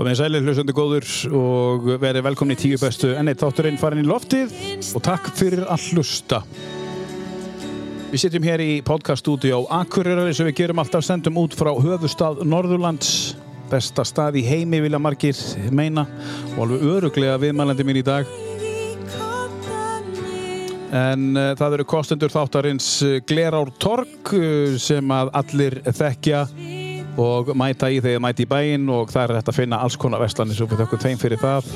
Komið sælir hljósandi góður og verið velkomin í tíu bestu enn eitt þátturinn farin í loftið og takk fyrir að hlusta. Við sitjum hér í podcaststúdíu á Akureyri sem við gerum alltaf sendum út frá höfustad Norðurlands besta stað í heimi vilja margir meina og alveg öruglega viðmælandi mín í dag en uh, það eru kostendur þáttarins uh, Glerár Torg uh, sem að allir þekkja og mæta í þegar mæti í bæinn og það er þetta að finna alls konar verslanir svo við þökkum þeim fyrir það.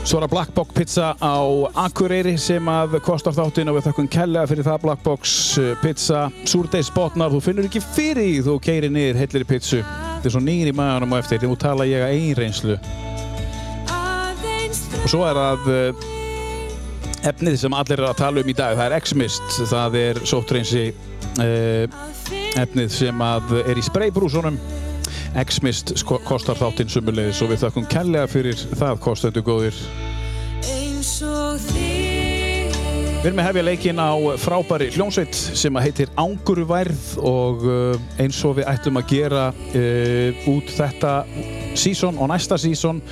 Svo er það Black Box pizza á Akureyri sem að kostar þáttinn og við þökkum kellega fyrir það Black Box uh, pizza. Súrdeisbotnar, þú finnur ekki fyrir því þú keirir niður heillir í pizzu. Þetta er svo nýr í maðanum og eftir, nú tala ég að einreynslu og svo er það uh, efnið sem allir er að tala um í dag, það er X-Mist það er sóttreinsi uh, efnið sem að er í spraybrúsunum X-Mist sko- kostar þáttinn sumulegis og við þakkum kærlega fyrir það kostendu góðir. Við erum að hefja leikinn á frábæri hljómsveit sem að heitir Ángurværð og uh, eins og við ætlum að gera uh, út þetta sísón og næsta sísón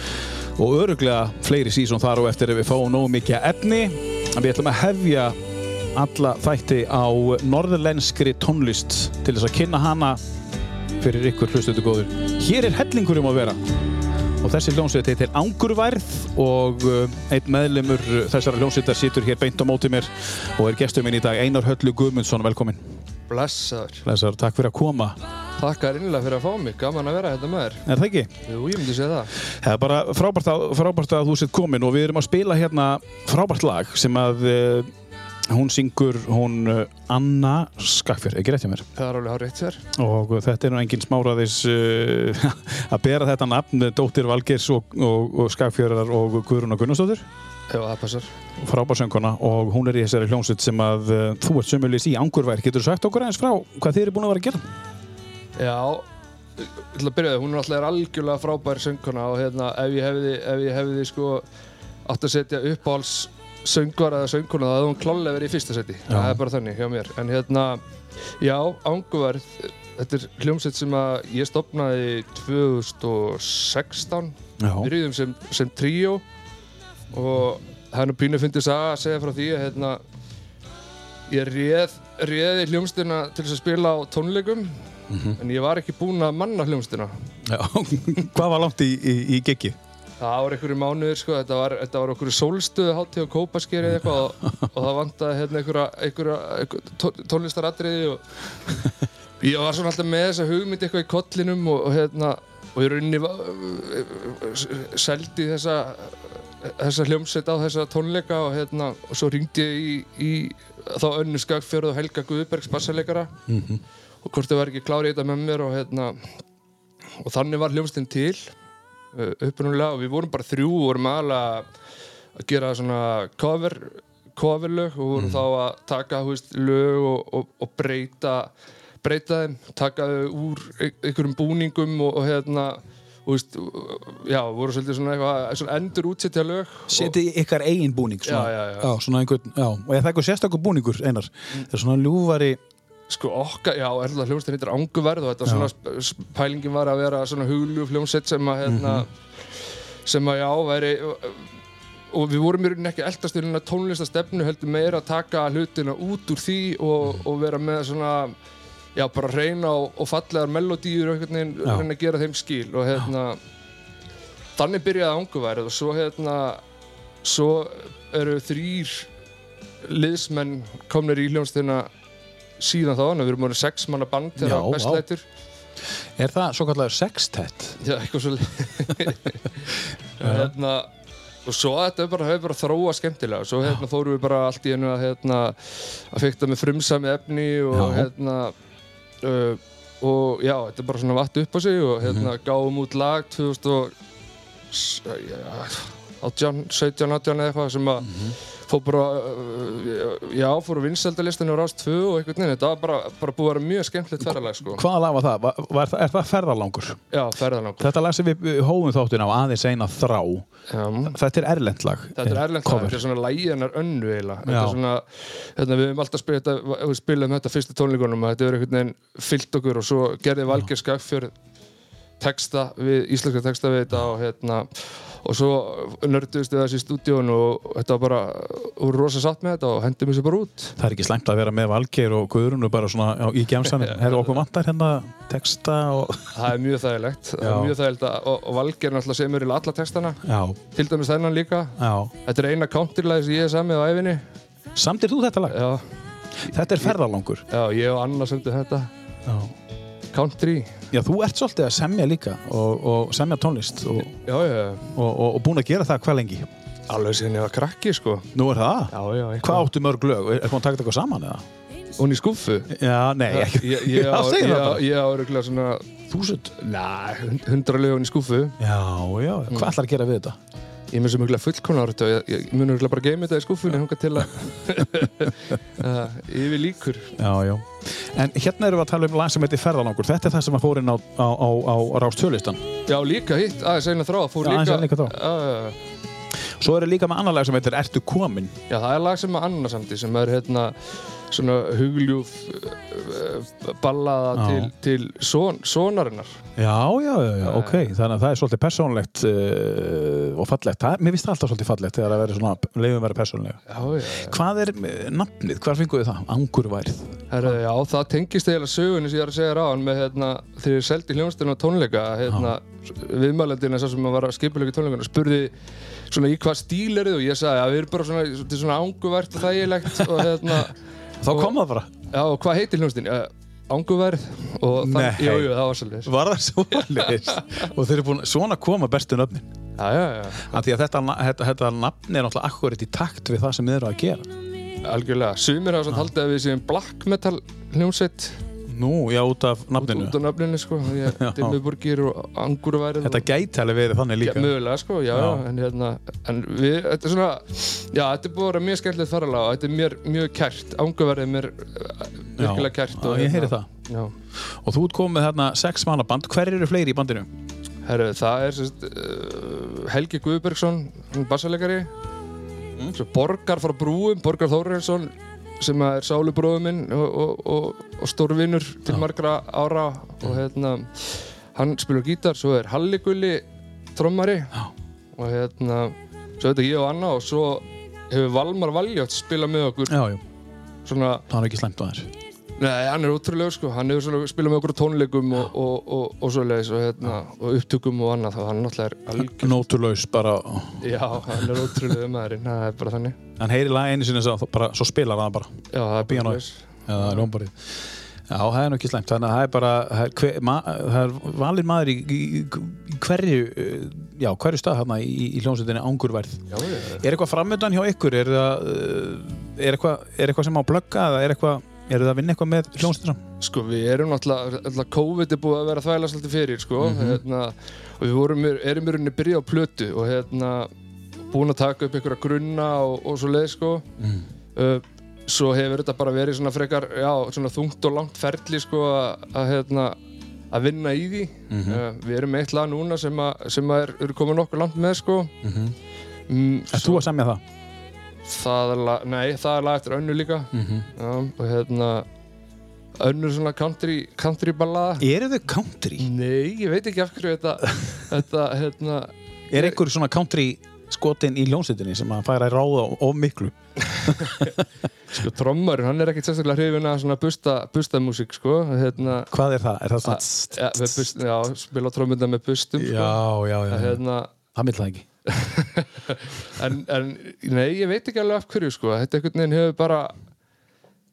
og öruglega fleiri sísón þar og eftir ef við fáum nógu mikið efni. Við ætlum að hefja alla þætti á norðurlenskri tónlist til þess að kynna hana fyrir ykkur hlustundu góður. Hér er hellingur um að vera og þessi hljómsveit heitir Ángurværð og uh, einn meðlemur þessara hljómsveitar situr hér beint á móti mér og er gestur minn í dag Einar Höllu Guðmundsson, velkomin. Blessaður. Blessar, takk fyrir að koma. Takk að innlega fyrir að fá mig. Gaman að vera hérna með þér. Er það ekki? Jú, ég myndi segja það. Það er bara frábært að, frábært að þú sitt komin og við erum að spila hérna frábært lag sem að uh, hún syngur, hún uh, Anna Skakfjör, ekki rétt hjá mér. Það er alveg hár rétt sér. og þetta er nú engin smáraðis uh, að bera þetta nafn dóttir Valgeirs og, og, og Skagfjörðar og Guðrún og Gunnarsdóttir Já, það passar. frábársönguna og hún er í þessari hljómsveit sem að uh, þú ert sömulegis í Angurvær getur þú sagt okkur aðeins frá hvað þið eru búin að vera að gera? Já, til að byrja það, hún er alltaf algjörlega frábær söngkona og hérna, ef ég hefði, ef ég hefði sko átt að setja uppáhalds söngvar eða söngkona þá hefði hún klálega verið í fyrsta seti. Það er bara þannig hjá mér. En hérna, já, Ánguverð, þetta er hljómsveit sem að ég stopnaði 2016 Já, byrjuðum sem, sem tríó og það er nú pínu fyndið saga að segja frá því að hérna, ég réð, réði hljómsdina til þess að spila á tónleikum en ég var ekki búinn að manna hljómsdina Já. hvað var langt í, í, í giggi? Það var einhverju mánuðir sko, þetta var, þetta var einhverju sólstöðu hátíð á Kópaskeri eða eitthvað og, og það vantaði hérna einhverja, einhverja, einhverja tónlistaratriði og ég var svona alltaf með þessa hugmynd eitthvað í kollinum og, og hérna og ég rauninni seldi þessa þessa hljómsveit á þessa tónleika og hérna og svo ringdi ég í, í þá önnu Skagfjörð og Helga Guðbergs bassarleikara og hvort þau var ekki klárið þetta með mér og hérna og þannig var hljómsveitin til uh, upprunalega og við vorum bara þrjú og vorum aðalega að gera svona cover coverlög og vorum þá að taka veist, lög og, og, og breyta breyta þeim, taka þau úr ein- einhverjum búningum og, og hérna og veist, já, voru svolítið svona eitthvað svona endur útsetja lög og, Seti ykkar eigin búning svona, Já, já, já. svona einhvern, og er það eitthvað sérstakur búningur Einar? Það er svona ljúfari sko okkar, já, erðla hljómsveitin heitir Anguverð og þetta Já. svona pælingin var að vera svona hugljúf hljómsveit sem að hérna, sem að já, væri og við vorum í rauninni ekki eldast í rauninni tónlistastefnu heldur meira að taka hlutina út úr því og, og vera með svona já, bara reyna og, og fallegar melodíur og einhvern veginn reyna að gera þeim skil og hérna þannig byrjaði Anguværið og svo hérna svo eru þrýr liðsmenn komnir í hljómsveina síðan þá, en við erum orðin sex manna band þegar vá. best lætur Er það svo kallar sextet? Já, eitthvað svo hérna, og svo þetta hefur bara, hefur bara þróa skemmtilega. Svo hérna, fórum við bara allt í einu að, hérna, að fykta með frumsami efni og Já. hérna uh, og já, þetta er bara svona vatt upp á sig og hérna gáum út lag 2000 og já, átján, 17, 18 eða eitthvað sem að fór bara, uh, já, fór á vinsældalistinu á Rást 2 og einhvern veginn, þetta var bara, bara búið að vera mjög skemmtilegt ferðalag, sko. Hvaða lag var það? Var, var, er það ferðalangur? Já, ferðalag. Þetta lag sem við hófum þáttun á aðeins eina þrá Já, Þetta er erlend lag Þetta er erlend lag, þetta er svona læginar önnu eiginlega. Þetta er svona, hérna, við höfum alltaf spilað þetta, við spilum þetta fyrstu tónleikunum að þetta er einhvern veginn fyllt okkur og svo gerði Valgeir Skagfjörð texta við, íslenska texta við þetta og hérna og svo nörduðist við þessi í stúdíun og þetta var bara, við vorum rosa satt með þetta og hendum þessu bara út. Það er ekki slæmt að vera með Valgeir og Guðrún og bara svona já, í gemsanum Hefur okkur vantar hérna texta og Það er mjög þægilegt, það er mjög þægilegt að, og, og Valgeir náttúrulega semur í alla textana, Já, til dæmis þennan líka. já Þetta er eina countrylagi sem ég hef samið á æfinni. Samtir þú þetta lag? Já, Þetta er ferðalangur já, ég og Anna sömdu þetta. Já Country. Já, þú ert svolítið að semja líka og, og semja tónlist og, Já, já, og, og, og búin að gera það hvað lengi? alveg síðan ég var krakki, sko. Nú er það? Já, já, Hvað áttu mörg lög? Er búin að taka þetta eitthvað saman eða? Hún í skúffu? Já, nei, ekki Ég, ég, á, Já, segðu ég, það á, bara. ég á öruglega svona, Þúsund? næ, hundra lög hún í skúffu. Já, já, hvað ætlar að gera við þetta? Ég með svo mjög fullkomna árið og ég, mun öruglega bara geima þetta í skúffunni hunga til að yfir líkur. Já, já. En hérna erum við að tala um lag sem heitir Ferðalangur. Þetta er það sem að fór inn á, á, á, á Rástölistan. Já, líka hitt, aðeins eina þrá, fór aðeins líka. eina líka þrá. Svo er líka með annar lag sem heitir Ertu komin? Já, það er lag sem er annars samti sem er hérna svona hugljúf uh, ballaða til, til son, sonarinnar. Já, já, já, já, ok. Þannig að það er svolítið persónlegt uh, og fallegt. Það, mér finnst það alltaf svolítið fallegt þegar að vera svona, leifum vera persónlega. Já, já, já. Hvað er eh, nafnið? Hvar fenguðu það? Angurværið. Herra, já, það tengist eiginlega sögunni sem ég er að segja ráðan með hérna, þegar ég seldi hljónstinn á tónleika hérna, viðmælandina sá sem var að spurði svona í hvað stíl er þið og ég sagði að við erum bara svona, er svona ánguvært og þægilegt og hérna Þá kom það bara. já, og hvað heitir hljónstinn? Uh, ánguverð og þann, Nei. jú, jú, það var svolítið Var það svoleiðis? og þeir eru búin, svona koma bestu nöfnin. já, já, já, Af því að þetta, þetta, þetta nafn er náttúrulega akkurat í takt við það sem þið eru að gera. algjörlega sumir hafa svona haldið að við séum black metal hljónsveit Nú, já, út af út, nafninu. út á nafninu sko Já. Dimmuburgir og Angurværið Þetta gæti alveg verið þannig líka. mögulega sko, já, Já. en hérna, en við, þetta er svona, já, þetta er búið að vera mjög skemmtilegt ferðalag og þetta er mér mjög kært, ángaverðið er mér uh, virkilega kært. Já, ég heyri það. Já, Og þú ert komið þarna sex manna band. Hver eru fleiri í bandinu? herru, það er sérst, uh, Helgi Guðbergsson, bassalegari, Mm. Borgar frá Brúum, Borgar Þórhjörnsson, sem er sálubróður minn og, og, og, og stórvinnur til Já. margra ára og hérna, hann spilur gítar, svo er Halli Gulli trommari Já. og hérna, svo þetta ég og Anna og svo hefur Valmar Valjótt spilað með okkur Já, já. svona, Það er ekki slæmt á þér. Nei, hann er ótrúlega sko, hann hefur spilað með okkur tónleikum og, og, og, og svoleiðis og, hérna, og upptökum og annað, þá hann náttúrulega er algjör, Nótulaus bara. já, hann er ótrúlega maðurinn, það er bara þannig, Hann heyri lag einu sinni bara, svo spilar það bara. já, það er bara Píanóið. svoleiðis. eða ljómborið Já, það er nú ekki slæmt, þannig að það er bara það er, hver, ma, það er valinn maður í, í, í hverju uh, já, hverju stað þarna í, í hljómsveitinni Angurværð. Já, já, já. Er eitthvað framöndan hjá ykkur? Er það uh, er eitthvað, er eitthvað sem á að plugga eða er eitthvað, er það að vinna eitthvað með hljómsveitina? Sko við erum náttúrulega, COVID er búið að vera að þvæla svolítið fyrir sko Mhm. hérna, og við vorum, erum í rauninni byrjað á plötu og hérna búin að taka upp einhverja grunna og, og svo leið sko Mm. uh, svo hefur þetta bara verið svona frekar já, svona þungt og langt ferli sko að, hérna að vinna í því Mhm. uh, við erum með eitt lag núna sem, að, sem að er, eru komið nokkuð langt með sko Mm mm, Er þú að semja það? Það er lag, nei, það er lag eftir önnu líka Mm -hmm. já, og hérna önnur svona country, country ballada Eru þau country? Nei, ég veit ekki af hverju þetta, þetta hérna, Er einhver svona country skotin í hljómsveitinni sem að færa í ráða of miklu? sko, trommarinn, hann er ekkert sérstaklega hrifin að svona busta, busta músík, sko, hérna, Hvað er það? Er það að, svona... ja, með bust, já, spila trommunda með bustum, sko, Já, já, já. að, hérna, Það mill það ekki. En, en, nei, ég veit ekki alveg af hverju, sko, þetta einhvern veginn hefur bara,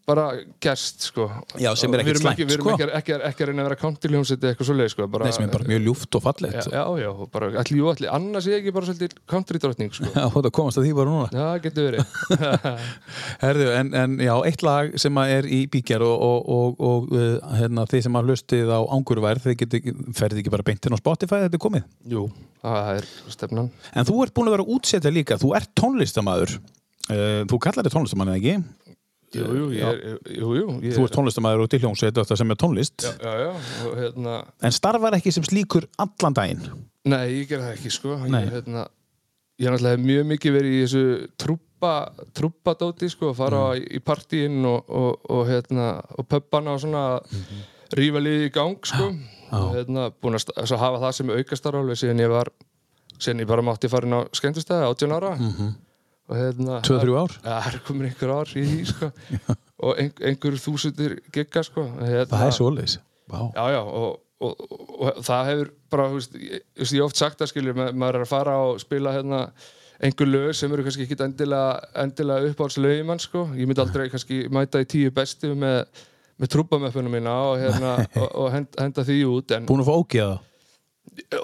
bara gerst sko Já, sem er ekkert slæmt, við erum sko. ekki, ekki, ekki að reyna að vera country-hljómsveit eða eitthvað svoleið sko Nei, sem er bara mjög ljúft og fallegt Já, já, já, bara, allir, jú, allir, annars er ég ekki bara svolítið country-drottning, sko. Já, þetta komast að því bara núna Já, getur verið. Herðu, en, en já, eitt lag sem er í bíkjar og, og, og, og uh, hérna, þið sem að hlustið á ángurværð, þið geti, ferðið ekki bara beintinn á Spotify þetta er komið. Jú, það er stefnan. En þú ert búin að vera útsetja líka, þú ert tónlistamæður. Þú kallar þig tónlistamann ekki? Jú, jú, ég jú, jú. Ég, Þú ert tónlistamæður og til hljómsveit þetta sem er tónlist. Já, já, já, og hérna, En starfar ekki sem slíkur allan daginn. nei, ég ger það ekki, sko. Ég, hérna, ég náttúrulega mjög mikið verið í þessu trúpa, trúpadóti, sko, að fara Mm. í partíinn og, og, og, hérna, og pöppana og svona að rífa liðið í gang, sko. Og hérna, búin að svo hafa það sem aukastar alveg síðan ég var, síðan ég bara mátti fara inn á skemmtistæði, 18 ára. Og hérna, 2-3 Mhm. ár. Já, það er komin einhver ár í því, sko. og ein, einhver þúsundir gigga, sko. Hérna, Það er svoleiðis. Vá. Já, já, og, og, og, og það hefur bara, þú veist, ég, hef oft sagt það, skiljur, ma maður er að fara og spila hérna einhver lög sem eru kannski ekki endilega, endilega uppáhaldslögin mann, sko. Ég myndi aldrei kannski mæta í tíu bestu með, með trúbamöffunum mína og, hérna, henda, henda því út, en Búin að fá ógeða.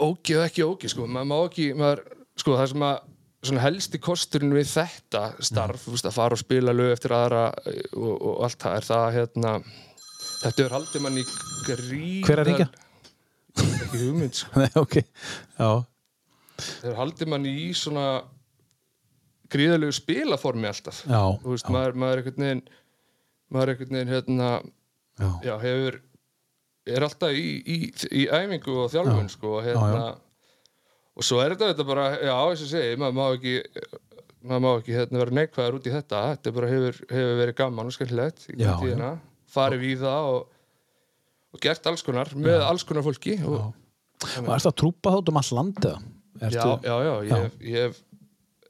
ógi og ekki ógi sko, maður má ekki maður, sko, það sem að svona helsti kosturinn við þetta starf, þú veist, að fara og spila lög eftir aðra eh, og, og allt það er það hérna þetta er haldið mann í gríðar Hver er að hringja? ekki hugmynd sko. Nei, ok. Já. þetta er haldið mann í svona gríðarlegu spilaformi alltaf Já. veist, maður, maður er einhvern veginn maður er einhvern veginn hérna Já. já, hefur er alltaf í, í, í æfingu og þjálfun sko, hérna og svo er þetta, þetta bara, já, eins og segi maður má ekki maður má ekki hérna, vera neikvæður út í þetta. Þetta bara hefur, hefur verið gaman og skemmtilegt Já, farið við það og, og gert alls konar með alls konar fólki og, Og ertu að trúpa þátt um alls landið? já, já, já, ég, ég hef,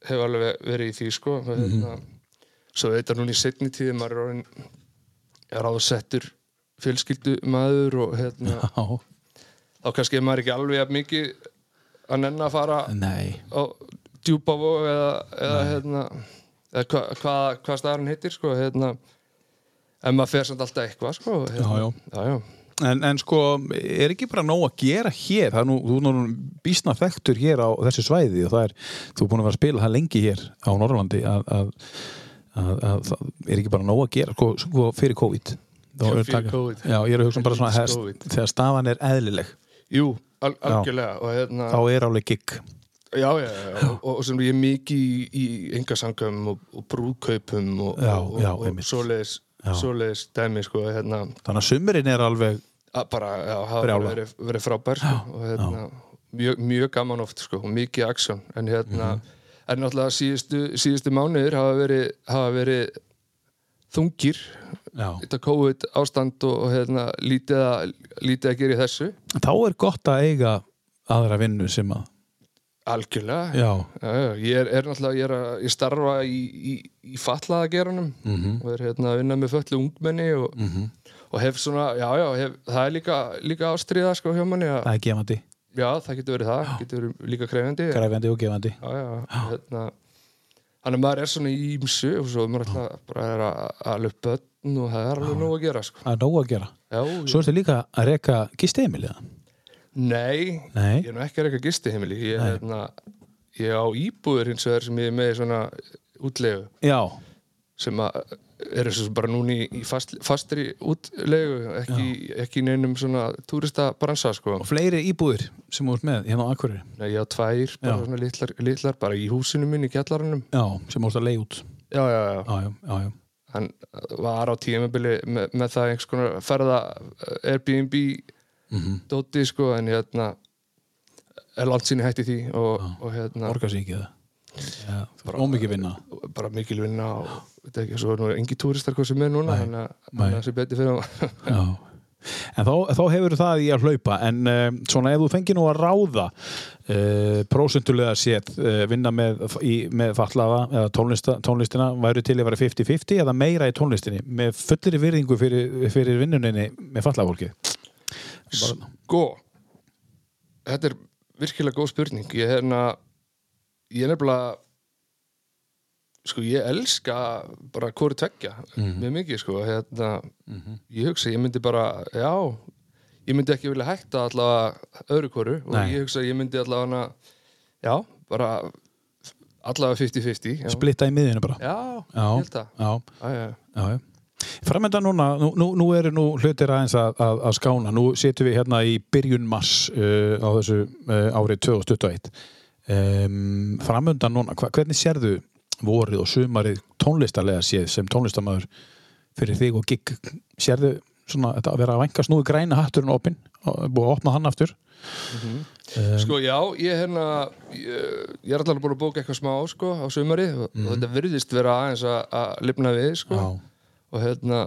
hef alveg verið í því sko mm hérna, svo veit að núna í setni tíði maður er orðin er ásettur fjölskyldu maður og hérna, Já. þá kannski er maður ekki alveg mikið að nenn að fara Nei. á djúpavog eða, eða hérna eða hva, hvað hva staðarinn heitir sko hérna en maður fer samt alltaf eitthvað sko hérna, Já, já. já, já. En, en sko, er ekki bara nóg að gera hér? Það er nú, þú er nú bísna þekktur hér á þessu svæði og það er, þú er búin að vera að spila það lengi hér á Norrlandi að, að, að, að það er ekki bara nóg að gera sko, sko fyrir COVID. Þá Já, er fyrir taka- COVID. Já, ég er að hugsa um bara svona þegar stafan er eðlileg, Jú, al, algjörlega og hérna þá er alveg gigg. Já, já, já, og, og sem ég er mikið í, í engasangum og, og brúðkaupum og, Já, já, svoleiðis, Já. dæmi, sko, hérna, Þannig að sumurinn er alveg, bara, já, hafa verið, verið frábær, sko, og hérna, mjög, mjög gaman oft, sko, og mikið aksjón, en hérna, Mhm. en náttúrulega síðustu, síðustu mánuðir hafa verið, hafa verið þungir, já, þetta COVID ástand og, og hérna, lítið að, lítið að gera í þessu, þá er gott að eiga aðra vinnu sem að, algjörlega, já, Já, ég er, er náttúrulega, ég, er að, ég starfa í, í, í fatlaða geranum Mhm. og er hérna að vinna með föllu ungmenni og, og hef svona, já, já, hef, það er líka, líka ástriða sko hjá manni að, það er gefandi, já, það getur verið það, getur verið líka krefjandi. græfandi og gefandi. Já, já, hérna, þannig að maður er svona í ímsu og svo maður alltaf bara er að, að löp börn og það er alveg nóg að gera, sko. Það er nóg að gera. Já, Svo ertu líka að reka gisteimiliða. nei, Nei. ég er nú ekki að reyka gistiheimili, ég, er, hérna, ég á íbúður hins vegar sem ég er með í svona útlegu. Já, sem að er eins og bara núni í fast, fastri útlegu ekki, ekki í neinum svona túristabransa sko. og fleiri íbúðir sem ert með hérna á Akureyri. Nei, ég á tvær, bara Já. svona litlar, litlar bara í húsinu minn í kjallaranum Já, sem ert að leið út. já, já, já, Já, já, já, já. hann var á tímabili með, með það einhvers konar ferða eh, Airbnb Mhm. dóti sko, en hérna er langt sinni hætti því og, og hérna Orga sig ekki það. Bara ómikið vinna. bara mikil vinna og veit ekki, svo er nú engi túristar hvað sem er núna, þannig að- það sé betur fyrir Já. En þá, þá hefur það í að hlaupa en um, svona ef þú fengir nú að ráða uh, prósentulega séð uh, vinna með, í, með fatlaða eða tónlista, tónlistina væri til að vera 50-50 eða meira í tónlistinni með fullir virðingu fyrir, fyrir vinnuninni með fatlaða fólki Sko Þetta er virkilega góð spurning Ég er hérna Ég er nefnilega sko ég elska bara hvori tveggja mjög mikið sko hérna, ég hugsa ég myndi bara já, ég myndi ekki vilja hætta allavega öðru hvoru og ég hugsa ég myndi allavega já, bara allavega 50-50 já. Splitta í miðinu bara. já, Já. ég held það Já, já, já. já, já. Framönda núna, nú, nú, nú eru nú hlutir aðeins að, að, að skána. Nú setjum við hérna í byrjun mars uh, á þessu uh, árið 2021. Um, framönda núna, hva, hvernig sérðu vorið og sumarið tónlistarlega séð sem tónlistamæður fyrir þig og gig? Sérðu svona þetta að vera að vænka snúi græna hatturinn opinn og búið að opna hann aftur? Sko já, ég hérna ég, ég er allavega búin að bóka eitthvað smá sko á sumari og, og þetta virðist vera aðeins að, að lifna við sko Já. og hérna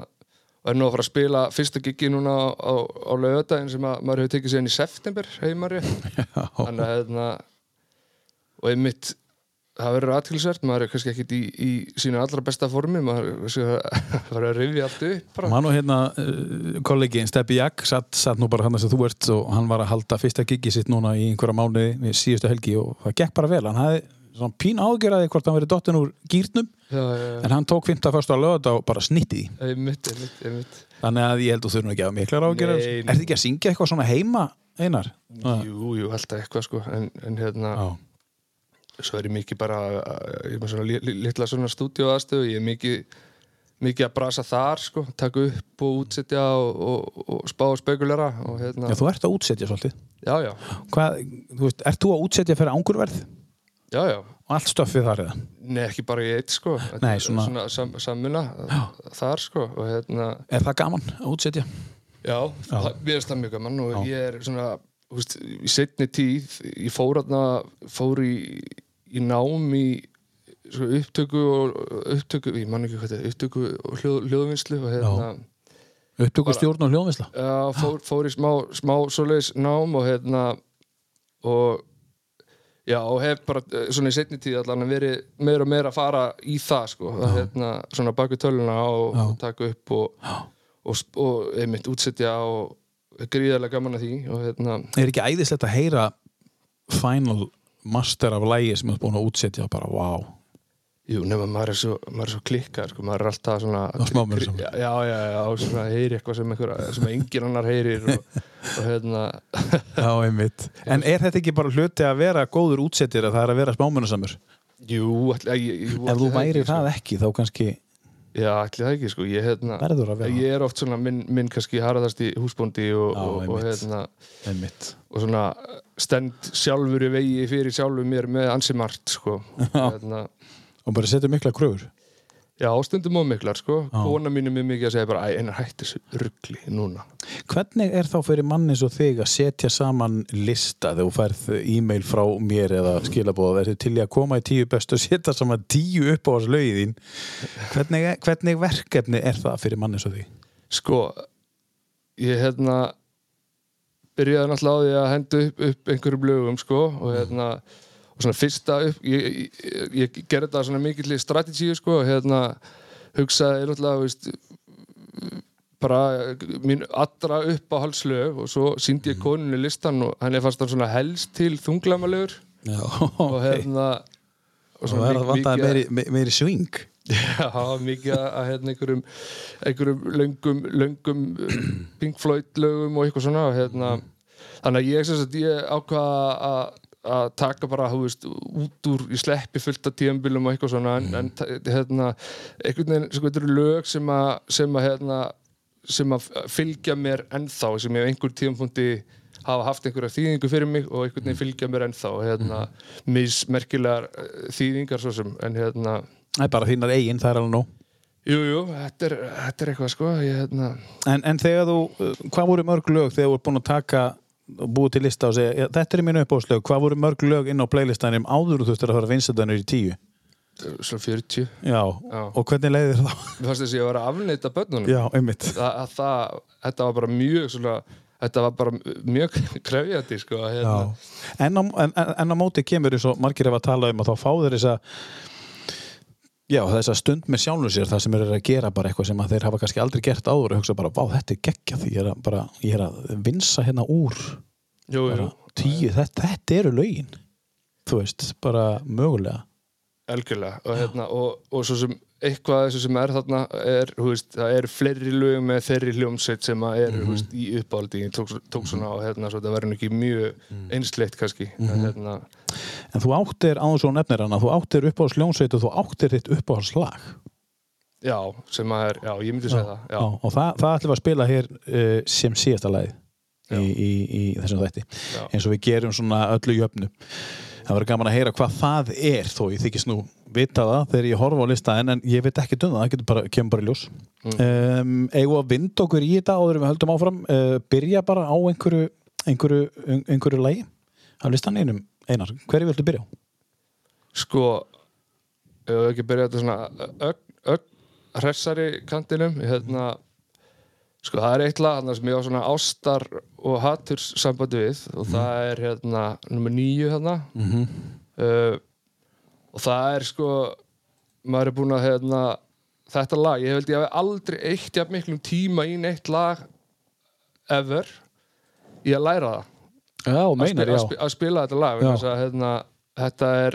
og er nú að fara að spila fyrsta gigi núna á, á, á laugardaginn sem að maður hefur tekið sér inn í september heimari þannig að hérna og einmitt það verður aðtilsvert, maður er kannski ekkit í, í sínu allra besta formi maður er kannski að að rifja allt upp bara. Man og hérna uh, kollegin Steppi Jak satt, satt nú bara hann sem þú ert og hann var að halda fyrsta gigi sitt núna í einhverja mánuði við síðustu helgi og það gekk bara vel hann hafði svona pín ágjörði hvort hann verið dottin úr gýrnum já, já, já, en hann tók 15. fyrstu að lögða og bara snitti þannig að ég held að þú þurfum ekki að hafa miklar ágjörði Er þið ekki að syngja eitthvað svona heima einar? Jú, jú, alltaf eitthvað sko en, en hérna, svo er ég mikið bara ég er með svona li- li- litla svona stúdíu aðstöðu ég er mikið mikið að brasa þar sko, taka upp og útsetja og, og, og spá og spekulera og hérna, Já þú ert að útsetja svolítið. Já, já, Hvað, þú veist, ert þú að útsetja fyrir ángurverð já, já. Og allt stöffið þar eða? Nei, ekki bara í eitt sko. Nei, er svona- sam, samvinna þar sko og hérna, Er það gaman að útsetja? já, það, mér er það mjög gaman og ég er svona, þú veist, í setni tíð ég fór aðna fór í, í nám í upptöku og upptöku, ég man ekki hvað þetta upptöku og hljóð, hljóðvinnslu og hérna. Upptökustjórn og hljóðvisla? já, fór, fór í smá, smá svoleiðis nám og hérna og já, og hef bara eh, svona í setni tíð allan verið meira og meira að fara í það sko, að hérna svona baku töluna og, og taka upp og, og, og einmitt útsetja og gríðarlega gaman að því og hérna, Er ekki æðislegt að heyra final master af lægi sem þú ert búin að útsetja bara, wow jú, nema maður er svo, maður er svo klikkar, sko, maður er alltaf svona já, já, já, já, svona heyri eitthvað sem, einhver, sem engin annar heyrir og, og hérna. Já, einmitt. En er þetta ekki bara hluti að vera góður útsettir að það er að vera smámunasamur? jú, jú, Ef þú væri sko. það ekki, þá kannski Já, ætli það ekki, sko, ég, hérna, verður að vera. ég er oft svona minn, minn kannski harðasti húsbóndi og, Já, og, og, einmitt. hérna, einmitt. Og svona stend sjálfur í vegi fyrir sjálfur mér með ansi margt, sko. Hérna, og bara setja mikla kröfur já, stundum og miklar, sko. Kona mín er mjög mikið að segja bara, einar hætti þessu ruggli núna. Hvernig er þá fyrir manni svo þig að setja saman lista þegar þú færð e-mail frá mér eða skilabóð er þið til í að koma í tíu bestu og setja saman tíu upp á þessu þín hvernig, hvernig verkefni er það fyrir manni svo þig? Sko, ég hérna byrjaði náttúrulega á því að henda upp, upp einhverjum lögum, sko, og hérna og svona fyrsta upp, ég, ég, ég, gerði þetta svona mikill strategíu, sko, og hérna hugsaði náttúrulega, veist bara mín allra upp á halslög og svo síndi ég konunni listan og henni fannst hann svona helst til þunglamalögur Já, og hérna og það er að vantaði meiri, me- meiri swing Já, mikið að hérna einhverjum, einhverjum löngum, löngum uh, Pink Floyd lögum og eitthvað svona hérna, þannig að ég, sagt, ég ákvaða að að taka bara, veist, út úr í sleppi fullt af tíðanbílum og eitthvað svona en, en ta- hérna, einhvern veginn sko, þetta eru lög sem að sem að, hérna, sem að fylgja mér ennþá, sem ég á einhver tíðanfundi hafa haft einhverja þýðingu fyrir mig og einhvern veginn fylgja mér ennþá hérna, mismerkilegar eh, þýðingar svo sem, en hérna Það er bara þínar eigin, það er alveg nóg. Jú, jú, þetta er, þetta er eitthvað sko ég, hérna, en, en þegar þú, uh, hvað voru mörg lög þegar þú ert búin að taka og búið til lista og segja, "Já, þetta er mínu uppáðslög hvað voru mörg lög inn á playlistanum áður þú þurftir að fara vinstæðanur í tíu? Svona 40 Já, Já. og hvernig leiðir það? Mér fannst þess að ég var að afneita börnunum. Já, einmitt. Þa, að það, þetta var bara mjög svona, þetta var bara mjög krefjandi sko að, hérna, en, en, en- á móti kemur eins og margir hefa að tala um að þá fá þeir þessa já, þessa stund með sjálfum sér það sem eru að gera bara eitthvað sem að þeir hafa kannski aldrei gert áður og hugsa bara, vá, þetta er geggjað ég er að, bara, ég er að vinsa hérna úr jú, jú, tíu, þetta, þetta eru lögin. Þú veist, bara mögulega. Algjörlega. Og, hérna, og, og svo sem eitthvað þessu sem er þarna er, veist, það eru fleiri lög með þeirri hljómsveit sem eru mm veist, í uppáldi ég tók, tók svona á hérna svo það verður ekki mjög einsleitt kannski en hérna En þú áttir, á þessu nefnir hana, þú áttir upp á sljónsveit og þú áttir þitt upp á slag. Já, sem að er, já, ég myndi segja það já, og það, það ætlum við að spila hér uh, sem síðasta lagið Já. í, í, í þessum þætti. Já. Eins og við gerum svona öllu jöfnu. Það verður gaman að heyra hvað það er þó ég þykist nú vita það þegar ég horfa á listaðin en ég veit ekki um það, það kemur bara í ljós. Mm. Um, eigum að vinda okkur í þetta áður við höldum áfram. Uh, byrja bara á einhverju, einhverju, einhverju lagi af listaneinum. Einar, hverju viltu byrja á? sko ef við ekki byrja þetta svona ögn, ögn hressari kantinum hérna sko það er eitt lag þarna sem ég á svona ástar og haturs sambandi við og það er hérna nummer nýju hérna Mm -hmm. uh, og það er sko maður er búinn að hérna þetta lag, ég held ég hafi aldrei eitt jafn miklum tíma í neitt lag ever í að læra það Já, að, meinar, spi- já. að, spi- að spila þetta lag að, hérna, þetta er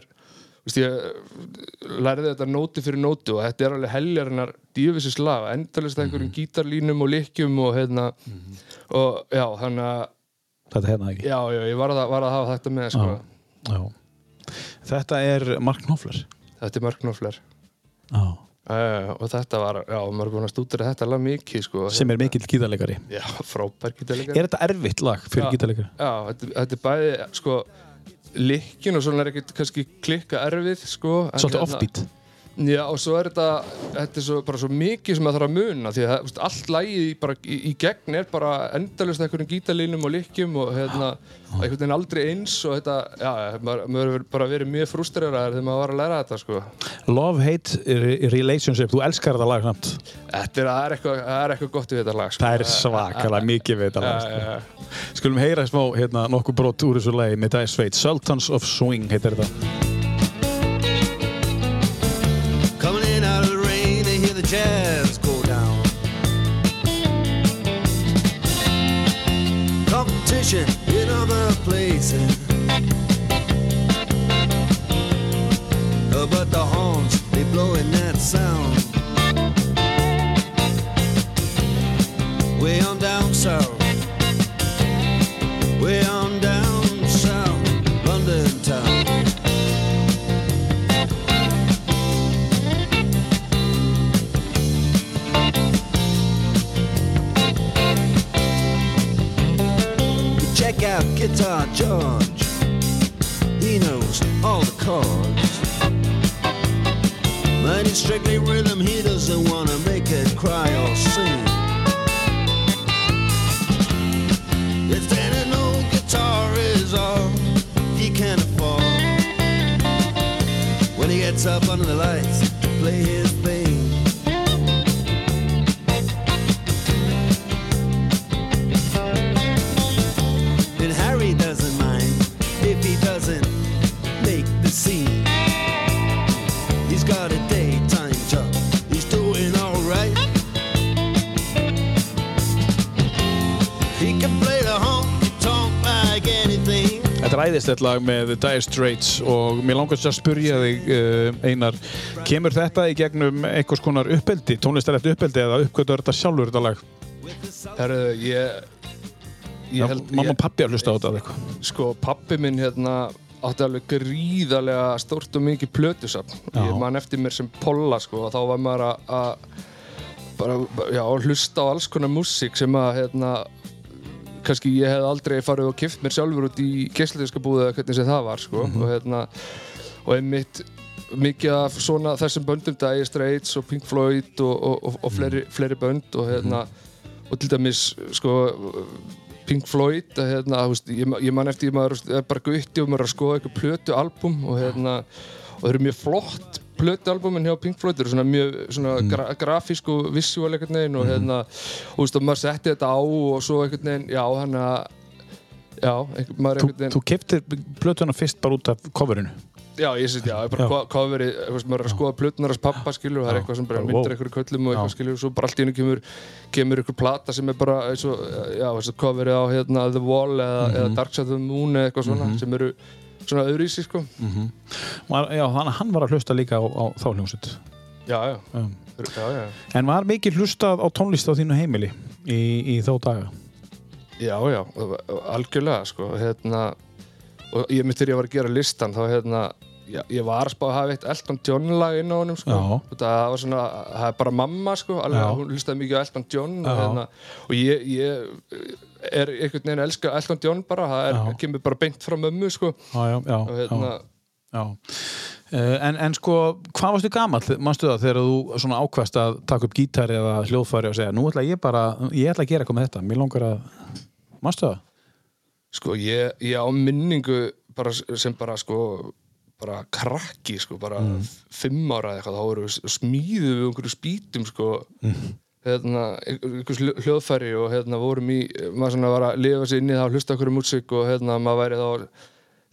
veist, ég lærði þetta nóti fyrir nóti og þetta er alveg heljarinnar dýfisis lag, endalist Mhm. einhverjum gítarlínum og lykkjum og hérna og já, þannig að Þetta er hérna ekki. já, já, ég var að, var að hafa þetta með sko. Já. Þetta er Mark Knopfler. þetta er mörgnófler Já. uh, og þetta var, já, maður er búin að stúdera þetta lag mikið, sko Sem er mikill gítarleikari. já, frábær gítarleikari Er þetta erfitt lag fyrir Já. gítarleikari? Já, þetta, þetta er bæði, sko Likkin og svona er ekkert kannski klikka erfið, sko Svolítið hérna- offbeat. Já, og svo er þetta, þetta er svo, bara svo mikið sem það þarf að muna því að veist, allt lægið í, bara, í, í gegn er bara endalist einhverjum gítarlínum og lykkjum og hérna, einhvern veginn aldrei eins og þetta, já, maður, hefur bara verið mjög frústreraður þegar maður var að læra þetta, sko Love-hate re- relationship. Þú elskar þetta lag samt. Þetta er, það er eitthvað, það er eitthvað gott við þetta lag, sko Það er svakalega mikið við þetta lag. Sko. Skulum heyra smá hérna, nokkuð brot úr þessu lagi með Dire Straits. Sultans of Swing heitir þetta. Guitar George. He knows all the chords. But it's strictly rhythm, he doesn't wanna make it cry or sing. If then an old guitar is all he can afford, when he gets up under the lights to play his æðislegt lag með Dire Straits og mér langast að spurja þig uh, Einar, kemur þetta í gegnum einhvers konar uppeldi, tónlistarlegt uppeldi eða uppgötur þetta sjálfur þetta lag? Herru, ég ég held, Mamma og pappi að hlusta á þetta eða eitthvað. sko, pappi minn hérna átti alveg gríðarlega stórt og mikið plötusafn ég man eftir mér sem polla sko og þá var maður að- að bara, já, hlusta á alls konar músík sem að hérna kannski ég hef aldrei farið og kift mér sjálfur út í geisladiskabúðu eða hvernig sem það var sko. Og hérna og einmitt mikið af svona þessum böndum Dire Straits og Pink Floyd og, og, og, og fleiri, fleiri bönd og hérna og til dæmis sko Pink Floyd að, hérna, veist, ég, ég man eftir ég maður er bara gutti og maður er að skoða eitthvað plötu album og hérna og það eru mjög flott plötu albumin hjá Pink Floyd eru svona mjög svona gra grafísk og visual einhvern veginn og hérna og þú veist og maður setti þetta á og svo einhvern veginn já hann að já, einhver, maður Þú, einhvern veginn þú keftir plötuna fyrst bara út af coverinu. Já, ég sýtti, já, ég bara Já. co- coverið, þú veist, maður er að skoða plötunar hans pappa, skilur, og það er eitthvað sem bara myndir wow. einhverju köllum og eitthvað, skilur, og svo bara allt í hennu kemur, kemur einhver plata sem er bara, eins og, já, þess að coverið á, hérna, The Wall eða, Mhm. eða Dark Side of the Moon eða eitthvað svona, sem eru svona öðruvísi sko. Var, já, þannig að hann var að hlusta líka á, á þá hljómsveit. Já, já, um. já, já. En var mikið hlustað á tónlist á þínu heimili í, í þá daga? Já, já, algjörlega sko, hérna og ég mitt þegar ég var að gera listan þá hérna, já, ég var að spá að hafa eitt Elton John lag inn á honum sko. Það var svona, það er bara mamma sko alveg, hún hlustaði mikið á Elton John og, hérna, og ég, ég er einhvern veginn að elska Elton John bara það er, kemur bara beint frá mömmu sko. Já, já, já, og hérna, já. Uh, en, en sko, hvað varstu gamall, manstu það, þegar þú svona ákvæmst að taka upp gítari eða hljóðfæri og segja, nú ætla ég bara, ég ætla að gera eitthvað með þetta, mér langar að, manstu það? sko ég, ég á minningu bara sem bara sko bara krakki sko, bara fimm ára eða eitthvað, þá við smíðu við einhverju spýtum sko. Hérna, einhvers hljó- hljóðfæri og hérna vorum í, maður svona var að lifa sér inn í það og hlusta okkur músík og hérna maður væri þá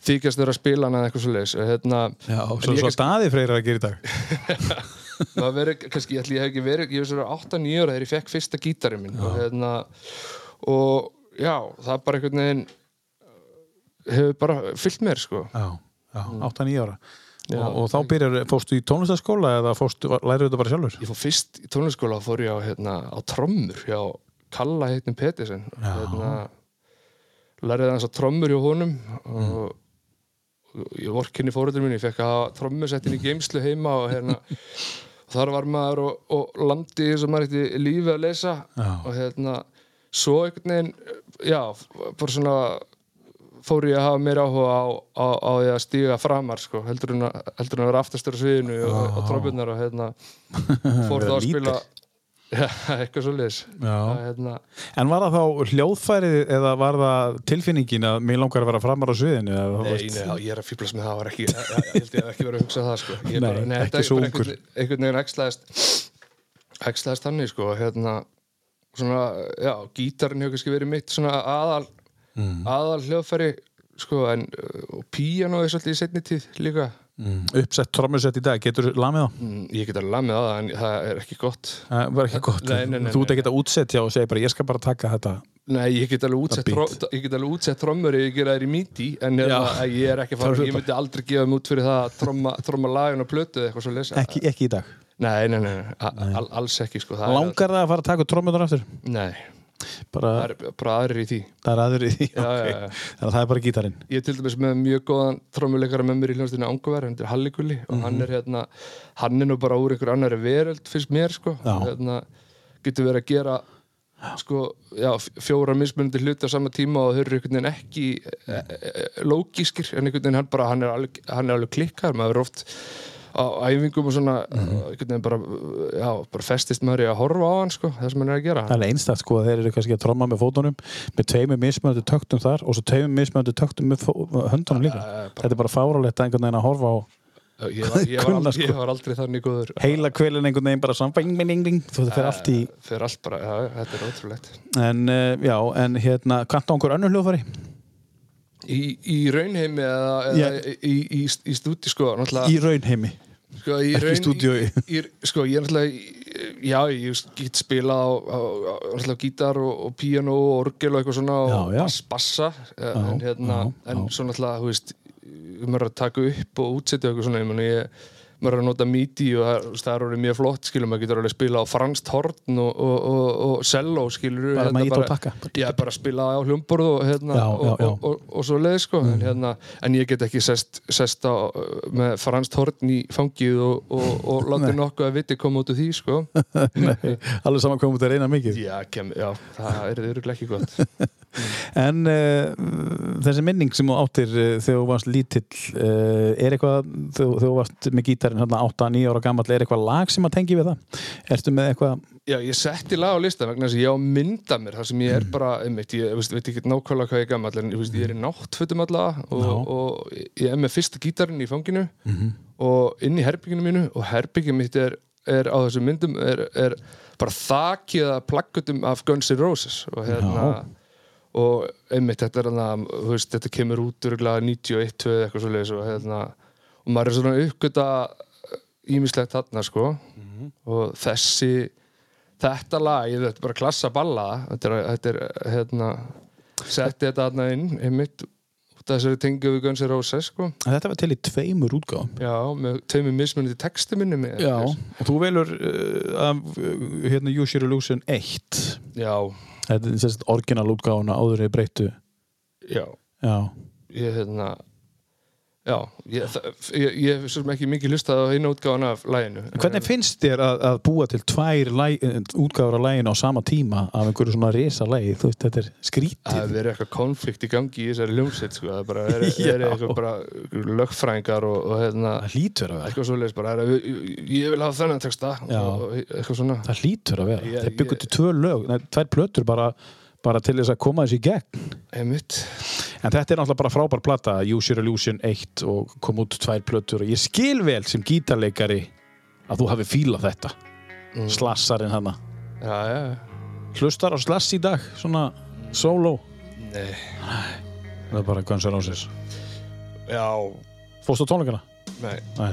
þykjast vera að spila hana eða eitthvað svo leis hérna, Já, svo, svo staði freyrir að gera í dag. maður verið, kannski, ég ætli ég hef ekki verið ég veist svona 8-9 ára þegar ég fekk fyrsta gítarinn minn og hérna og já, það er bara einhvern veginn hefur bara fyllt mér sko Já, já, 8-9 ára. Og, og þá byrjar, fórstu í tónlistaskóla eða fórstu, lærið þetta bara sjálfur? ég fór fyrst í tónlistaskóla fór ég á, hérna, á trommur hjá Kalla heitnum Pettersen Já. hérna, lærið hans á trommur hjá honum og, og ég vorkinni fóröldur minni, ég fekk að hafa trommusettin í geimslu heima og hérna þar var maður og, og landi og maður eitthvað lífi að leysa Já. og hérna svo einhvern veginn já, bara svona fór ég að hafa meira áhuga á, á, á því að stíga framar sko, heldur en að, að vera aftastur á sviðinu og, og trombunar og hérna fór Vera að spila já, eitthvað svo leis Já. hérna, En var það þá hljóðfærið eða var það tilfinningin að mér langar að vera framar á sviðinu? Nei, veist? nei, ég er að fýblast með það, það var ekki, ég, ég, held ég hef ekki verið að hugsa það, sko. Nei, bara, nei, ekki svo ungur. Einhvern, veginn ekslaðist þannig, sko, hérna, svona, já, gítarinn hefur kannski verið mitt, svona aðal, Mm. aðal hljóðfæri, sko, en, og píanóið svolítið í setni tíð líka. Mm. Uppsett trommusett í dag, getur þú lamið þá? Mm, Ég get alveg lamið á það, en það er ekki gott. Það var ekki gott. Nei, nei, nei, þú ert ekki að útsetja og segja bara ég skal bara taka þetta. Nei, ég get alveg útsett, trommur ef ég gera þær í míti, en Já. ég er ekki að er ég myndi aldrei gefa mig út fyrir það að tromma, tromma lagin og plötu eða eitthvað svo lesa. Ekki, ekki í dag. Nei, nei, nei, nei. Al, alls ekki sko. það Langar það að fara að taka trommunar aftur? Nei, Bara, það er bara aðrir í því það er aður í því. Já, ok. já, já. Þannig að það er bara gítarinn. Ég er til dæmis með mjög góðan trommuleikara með mér í hljómsdýrinu Anguver, hann er Halligulli og hann er hérna, hann er nú bara úr einhver annari veröld fyrst mér sko hérna, getur verið að gera sko, fjóra mismunandi hluti á sama tíma og þau eru einhvern veginn ekki e, e, lógískir en einhvern veginn hann bara, hann er alveg, hann er alveg klikkar maður er oft á æfingum og svona einhvern veginn bara, já, bara festist maður í að horfa á hann sko, það sem hann er að gera Það er einstakt sko að þeir eru kannski að tromma með fótunum með tveimur mismöndi töktum þar og svo tveimur mismöndi töktum með höndunum líka. Bara- Þetta er bara fárálegt að einhvern veginn að horfa á ég var, ég var, aldrei, sko. ég var aldrei þannig góður heila kvelin einhvern veginn bara saman. Þú fer allt í fyrir allt bara, já, þetta er ótrúlegt en uh, já, en hérna kanntu á einhver önnur hljóðfæri? í, í raunheimi eða, eða Já. í, í, í stúdi sko, náttúrulega Í raunheimi sko, ekki í, sko, ég er náttúrulega já, ég get spilað á, á, á gítar og, og píano og orgel og eitthvað svona og Já, já. bass, bassa já, en, hérna, en já. svo náttúrulega, þú veist maður er að taka upp og útsetja eitthvað svona ég, maður er að nota midi og það, það er orðið mjög flott skilur, maður getur alveg að spila á franskt horn og, og, og, og cello skilur Bara maður ýta á takka. Já, bara spila á hljómborð og, hérna, Já, og, já, og, og, og svo leið sko. en, hérna, en ég get ekki sest, sest á, með franskt horn í fangið og, og, og látið nokkuð að viti koma út úr því sko. Alveg saman komum þetta reyna mikið já, kem, það er örugglega ekki gott En uh, þessi minning sem þú áttir uh, þegar þú varst lítill uh, er eitthvað, þegar þú varst með gítarinn hérna 8-9 ára gammal, er eitthvað lag sem að tengi við það? Ertu með eitthvað Já, ég setti lag á listan vegna þess að ég á mynda mér þar sem ég er bara, einmitt, ég veist, veit ekki nákvæmlega hvað ég er gammal en ég, veist, ég er í náttfötum allavega og, Já. og ég er með fyrsta gítarinn í fanginu og inn í herbygginu mínu og herbygginu mitt er, er á þessum myndum er, er bara þakið að plaggutum af Guns N' Roses og hérna. Og einmitt þetta er hana, þú veist, þetta kemur út örgulega 91 2 eða eitthvað svo leiðis og hérna og maður er svona uppgöta ímislegt þarna sko og þessi þetta lag, ég er bara klassa balla þetta er, þetta er hérna setti þetta þarna inn einmitt þessari tengu við Guns N' Roses sko. Þetta var til í tveimur útgáðum. Já, með tveimur mismunandi texti minni mig Já, og þú velur uh, af uh, hérna Use Your Illusion 1. Já, Þetta er sérst orginal útgáðuna áður í breyttu. já Já. Ég, hérna Já, ég, það, ég, ég hef svo sem ekki mikið hlustað á einu útgáðan af læginu Hvernig finnst þér að, að búa til tvær læg, útgáður af læginu á sama tíma af einhverju svona risa lægi? Þú veist, þetta er Það skrítið. hefur verið eitthvað konflikt í gangi í þessari ljómsveit sko. það bara er, er eitthvað bara lögfræðingar og, og hérna, Það hlýtur að vera. eitthvað svoleiðis bara er, ég vil hafa þennan texta og, eitthvað svona Það hlýtur að vera. Ég- Þeir byggur til tvö lög, nei, tvær plötur bara, bara til þess að koma þessi í gegn. einmitt En þetta er náttúrulega bara frábær plata, Use Your Illusion 1 og kom út tvær plötur og ég skil vel sem gítarleikari að þú hafi fílað þetta. Mm. Slassarinn hana. Já, já, já. Hlustar á slass í dag, svona solo. Nei. Það er bara Guns N' Roses. Já, Fórstu tónleikana? nei Nei.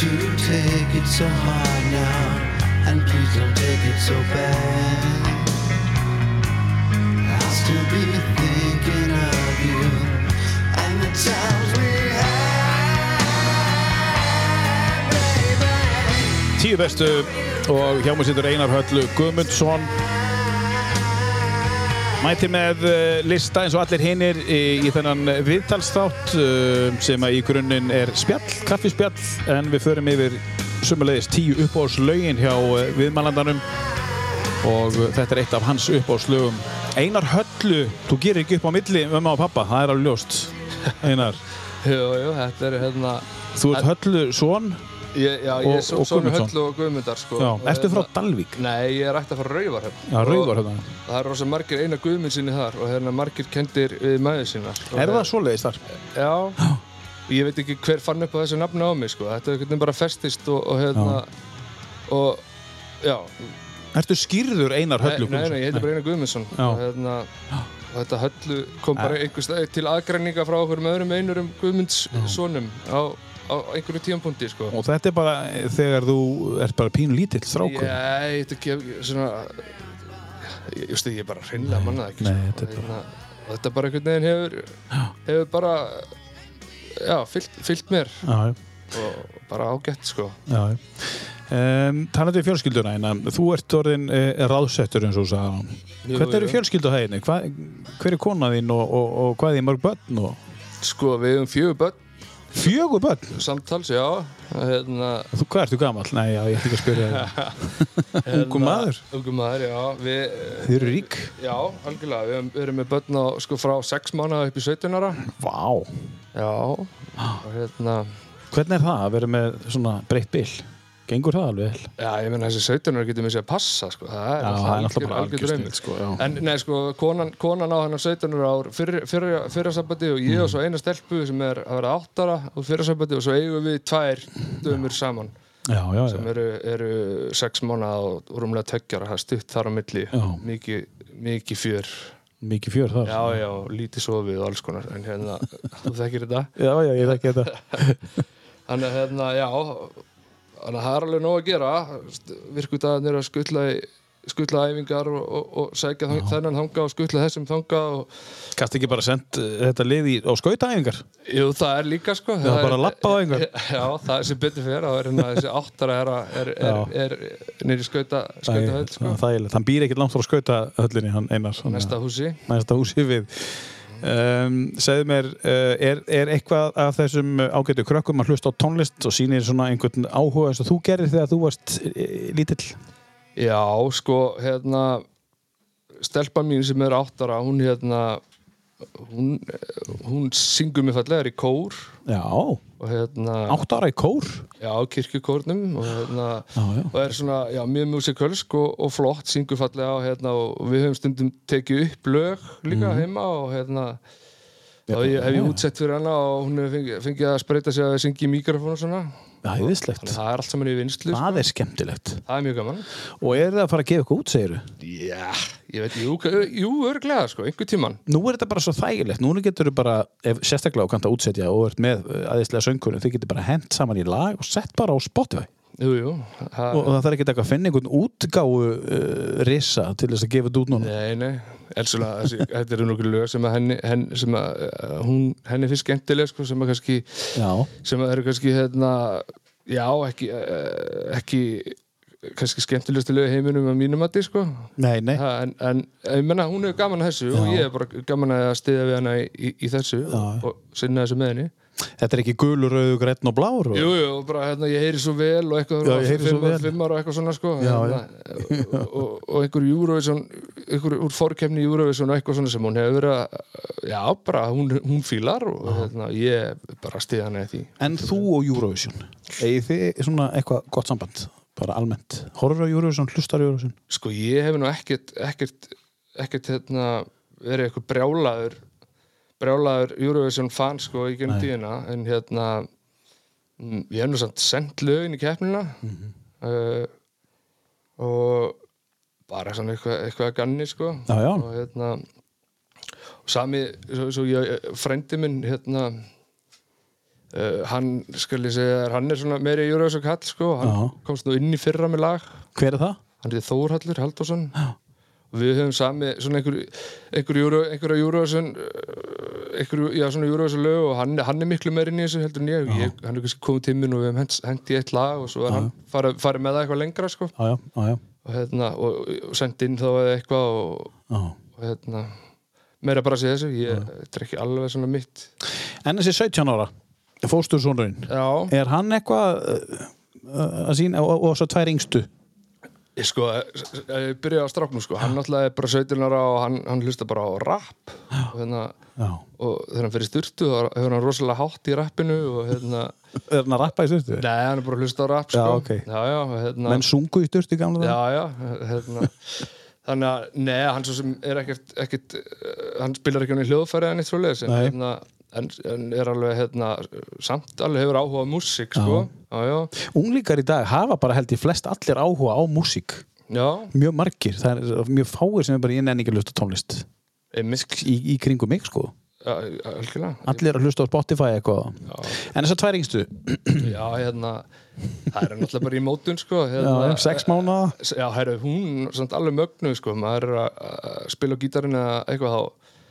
You take it so hard now, and please don't take it so bad. I'll still be thinking of you and the times we had, baby. Tíu bestu og hjá mig sittur Einar Höllu Guðmundsson Mæti með eh, lista eins og allir hinnir í, í þennan viðtalsþátt eh, sem að í grunninn er spjall, kaffispjall en við förum yfir sumulegis tíu uppáhaldslögin hjá eh, viðmælandanum. Og þetta er eitt af hans uppáhaldslögum. Einar Höllu, þú gerir ekki upp á milli mamma og pappa, það er alveg ljóst Einar, Jú, jú, þetta er hérna þú ert Höllu son ég, Já, ég er svo, Guðmundsson. Höllu og Guðmundar sko. Já, ertu frá hérna- Dalvík? Nei, ég er ætti að fara Rauvarhöfn Já, Rauvar Og hérna Það er rosa margir eina Guðmund sinni þar og hérna margir kendir við maður sínar Er það svoleiðis þar? Já, ég veit ekki hver fann upp á þessu nafni á mig sko. Þetta er bara festist og, og hérna og já, Ertu skýrður Einar nei, Höllu nei, nei, ég heiti bara Einar Guðmundsson Já. og hérna og þetta höllu kom bara einhver stað til aðgræninga frá okkur með öðrum einurum Guðmunds sonum á, á einhverju tíampunkti sko. Og þetta er bara þegar þú ert bara pínu lítill strákur. Ég, þetta gef svona ég, just, ég bara hreinlega manna það ekki Nei, sko. þetta er hérna, og þetta bara einhvern veginn hefur hefur bara já, fyllt, fyllt mér Já, já, og bara ágætt sko já. já. Um, Talandi um fjölskylduna eina, þú ert orðin e, ráðsettur eins og. Jú, Hvernig eru jú. fjölskylduhæðinni? Hva, hver er kona þín og, og, og hvað er í mörg börn? Og... Sko, við hefum fjögur börn Fjögur börn? samtals, já hérna, Þú, hvað ertu gamall? Nei, já, ég ætti ekki að spyrja það. Ungur maður? Ungu maður, já við, Þið eru rík? Já, algjörlega, við við erum með börn á, sko, frá 6 mánuða upp í 17 ára Vá! Já, og hérna Hvernig er það að vera með svona breytt bil? Gengur það alveg vel? Já, ég meina þessi 17 ára getur með sér að passa, sko Það er, Já, bara algjör snill, sko, já. En nei, sko, konan, konan á hennar 17 ára ár fyrra, fyrra, fyrra sambandi og ég og svo eina stelpu sem er að vera 8 ára og fyrra sambandi og svo eigum við tvær dömur saman Já, já, já. sem eru, eru 6 mánuða og rúmlega töggjara, það er stutt þar á milli Já. mikið, mikið fjör Mikið fjör þar. Já, já, lítið sofið og alls konar en hérna, þú þekkir þetta Já, já, ég þekki þetta. Þannig að hérna, já Þannig að það er alveg nóg að gera. Virkudagarnir að skuttla í skutla æfingar og, og, og sækja þang, þennan þanga og skutla þessum þanga og Gast ekki bara sendt uh, þetta lið í, á skautaæfingar? jú, það er líka sko. Já, bara labbað á einhver. Já, það er sem betur fyrir er hérna þessi áttara er, að- er, er, er, nýri skauta, skauta höll sko, hann býr ekkert langt frá skautahöllinni hann Einars hann- næsta húsi. næsta húsi við um, segðu mér uh, er, er eitthvað af þessum ágætu krökkum að hlusta á tónlist og sýnir svona einhvern áhuga og þú gerir þegar þú varst uh, lítill? Já, sko, hérna stelpan mín sem er áttara hún hérna hún, hún syngur mér fallegar í kór. Já, hérna átt ára í kór? Já, kirkjukórnum. Og hérna já, já. og er svona, já, mjög musikölsk og, og flott, syngur fallega og hérna og við höfum stundum tekið upp lög líka heima og hérna ég hef ég útsett fyrir hana og hún hefur fengið, fengið að spreita sig að syngja í mikrofón og svona æðislegt, þannig að það er allt saman í vinslu sko. það er skemmtilegt. Það er mjög gaman. Og er það að fara að gefa eitthvað út, segiru? já, ég veit, jú, jú örglega sko, einhver tíman Nú er þetta bara svo þægilegt, núna getur þú bara ef sérstaklega á kanta útsetja og ert með aðeinslega söngunum, þið getur bara hent saman í lag og sett bara á Spotify. Jú, jú, og, það þarf ekki að finna einhvern útgáfu uh, risa til þess að gefa þetta út núna? Nei, nei, Elsula, þessi, þetta eru nokkur lög sem að henni, henni, sem að, uh, hún, henni finnst skemmtileg, sko, sem að kannski, Já, sem að eru kannski, hérna, já, ekki, uh, ekki, kannski skemmtilegustu lög heiminum að mínum að sko. nei, nei Ha, en, en ég menna, hún er gaman að þessu og ég er bara gaman að stiða við hana í, í, í þessu og, og sinna þessu með henni. Þetta er ekki gulur, rauður, grætn og blár og... Jú, bara, hérna, ég heyri svo vel og eitthvað, Já, ég heyri svo fimm, vel. fimm ára og eitthvað svona, sko, Já, hérna, og, og, og einhver Eurovision, einhver úr fórkefni í Eurovision og eitthvað svona sem hún hefur verið að, já, bara, hún, hún fílar og hérna, ég bara stiða hana í því. En þú og Eurovision, eigið þið svona eitthvað gott samband? Bara almennt. Horfur á Eurovision, hlustar Eurovision? Sko, ég hef nú ekkert, ekkert, ekkert, hérna, verið eitthvað brjálaður, brjálaður Eurovision fan, sko, í gennum tíðina, en hérna, mm, ég hef nú samt sendt lögin í keppnina Mhm. uh, og bara svona eitthvað, eitthvað að ganni, sko. Já, já. og hérna og sami, svo, svo ég, frendi minn hérna uh, hann, skal ég segja hann er svona meiri Eurovision kall, sko hann Já. komst nú inn í fyrra með lag Hver er það? hann er Þórhallur Halldórsson og við höfum sami svona einhver, einhver, einhver uh, einhver, já, svona Eurovision lög og hann, hann er miklu meiri inn í þessu heldur en ég, ég hann er kannski komið tíminn og við höfum hent, hent í eitt lag og svo er hann farið, farið með það eitthvað lengra, sko. Já, já, já, já. og, hérna, og, og sendi inn þá eða eitthvað og, og hérna meira bara að segja þessu, ég, þetta er ekki alveg svona mitt. En þessi 17 ára, fóstursónurinn, er hann eitthvað uh, uh, að sína, og, og svo tvær yngstu? Ég sko ég byrjaði á stráknum sko, hann náttúrulega er bara 17 ára og hann, hann hlusta bara á rap og hérna Já. og þegar hann fyrir styrtu þá hefur hann rosalega hátt í rappinu og hérna, Er hann að rappa í styrtu? nei hann er bara að hlusta á rap Já, sko, ok. já, já, hérna Menn sungu í styrtu gamla það? já, já, hérna þannig að, nei, hann svo sem er ekkert, ekkert uh, hann spilar ekki hann í hljóðfæri en eitt svoleiðis, en hérna en, en er alveg, hérna, samt alveg hefur áhuga á músík, sko, já, já Unglíkar í dag hafa bara held í flest allir áhuga á músík. já, Mjög margir. Það er mjög fáir sem er bara í nenningi að hlusta tónlist. Í, í kringum mig, sko. já, algjörlega Allir að hlusta á Spotify eitthvað. En þessar tvær yngstu, Já, hérna, það er náttúrulega bara í mótun, sko. já, Hérna, sex mánuða. Já, herru, hún er samt alveg mögnuð, sko. Maður er að að spila á gítarinn eða eitthvað þá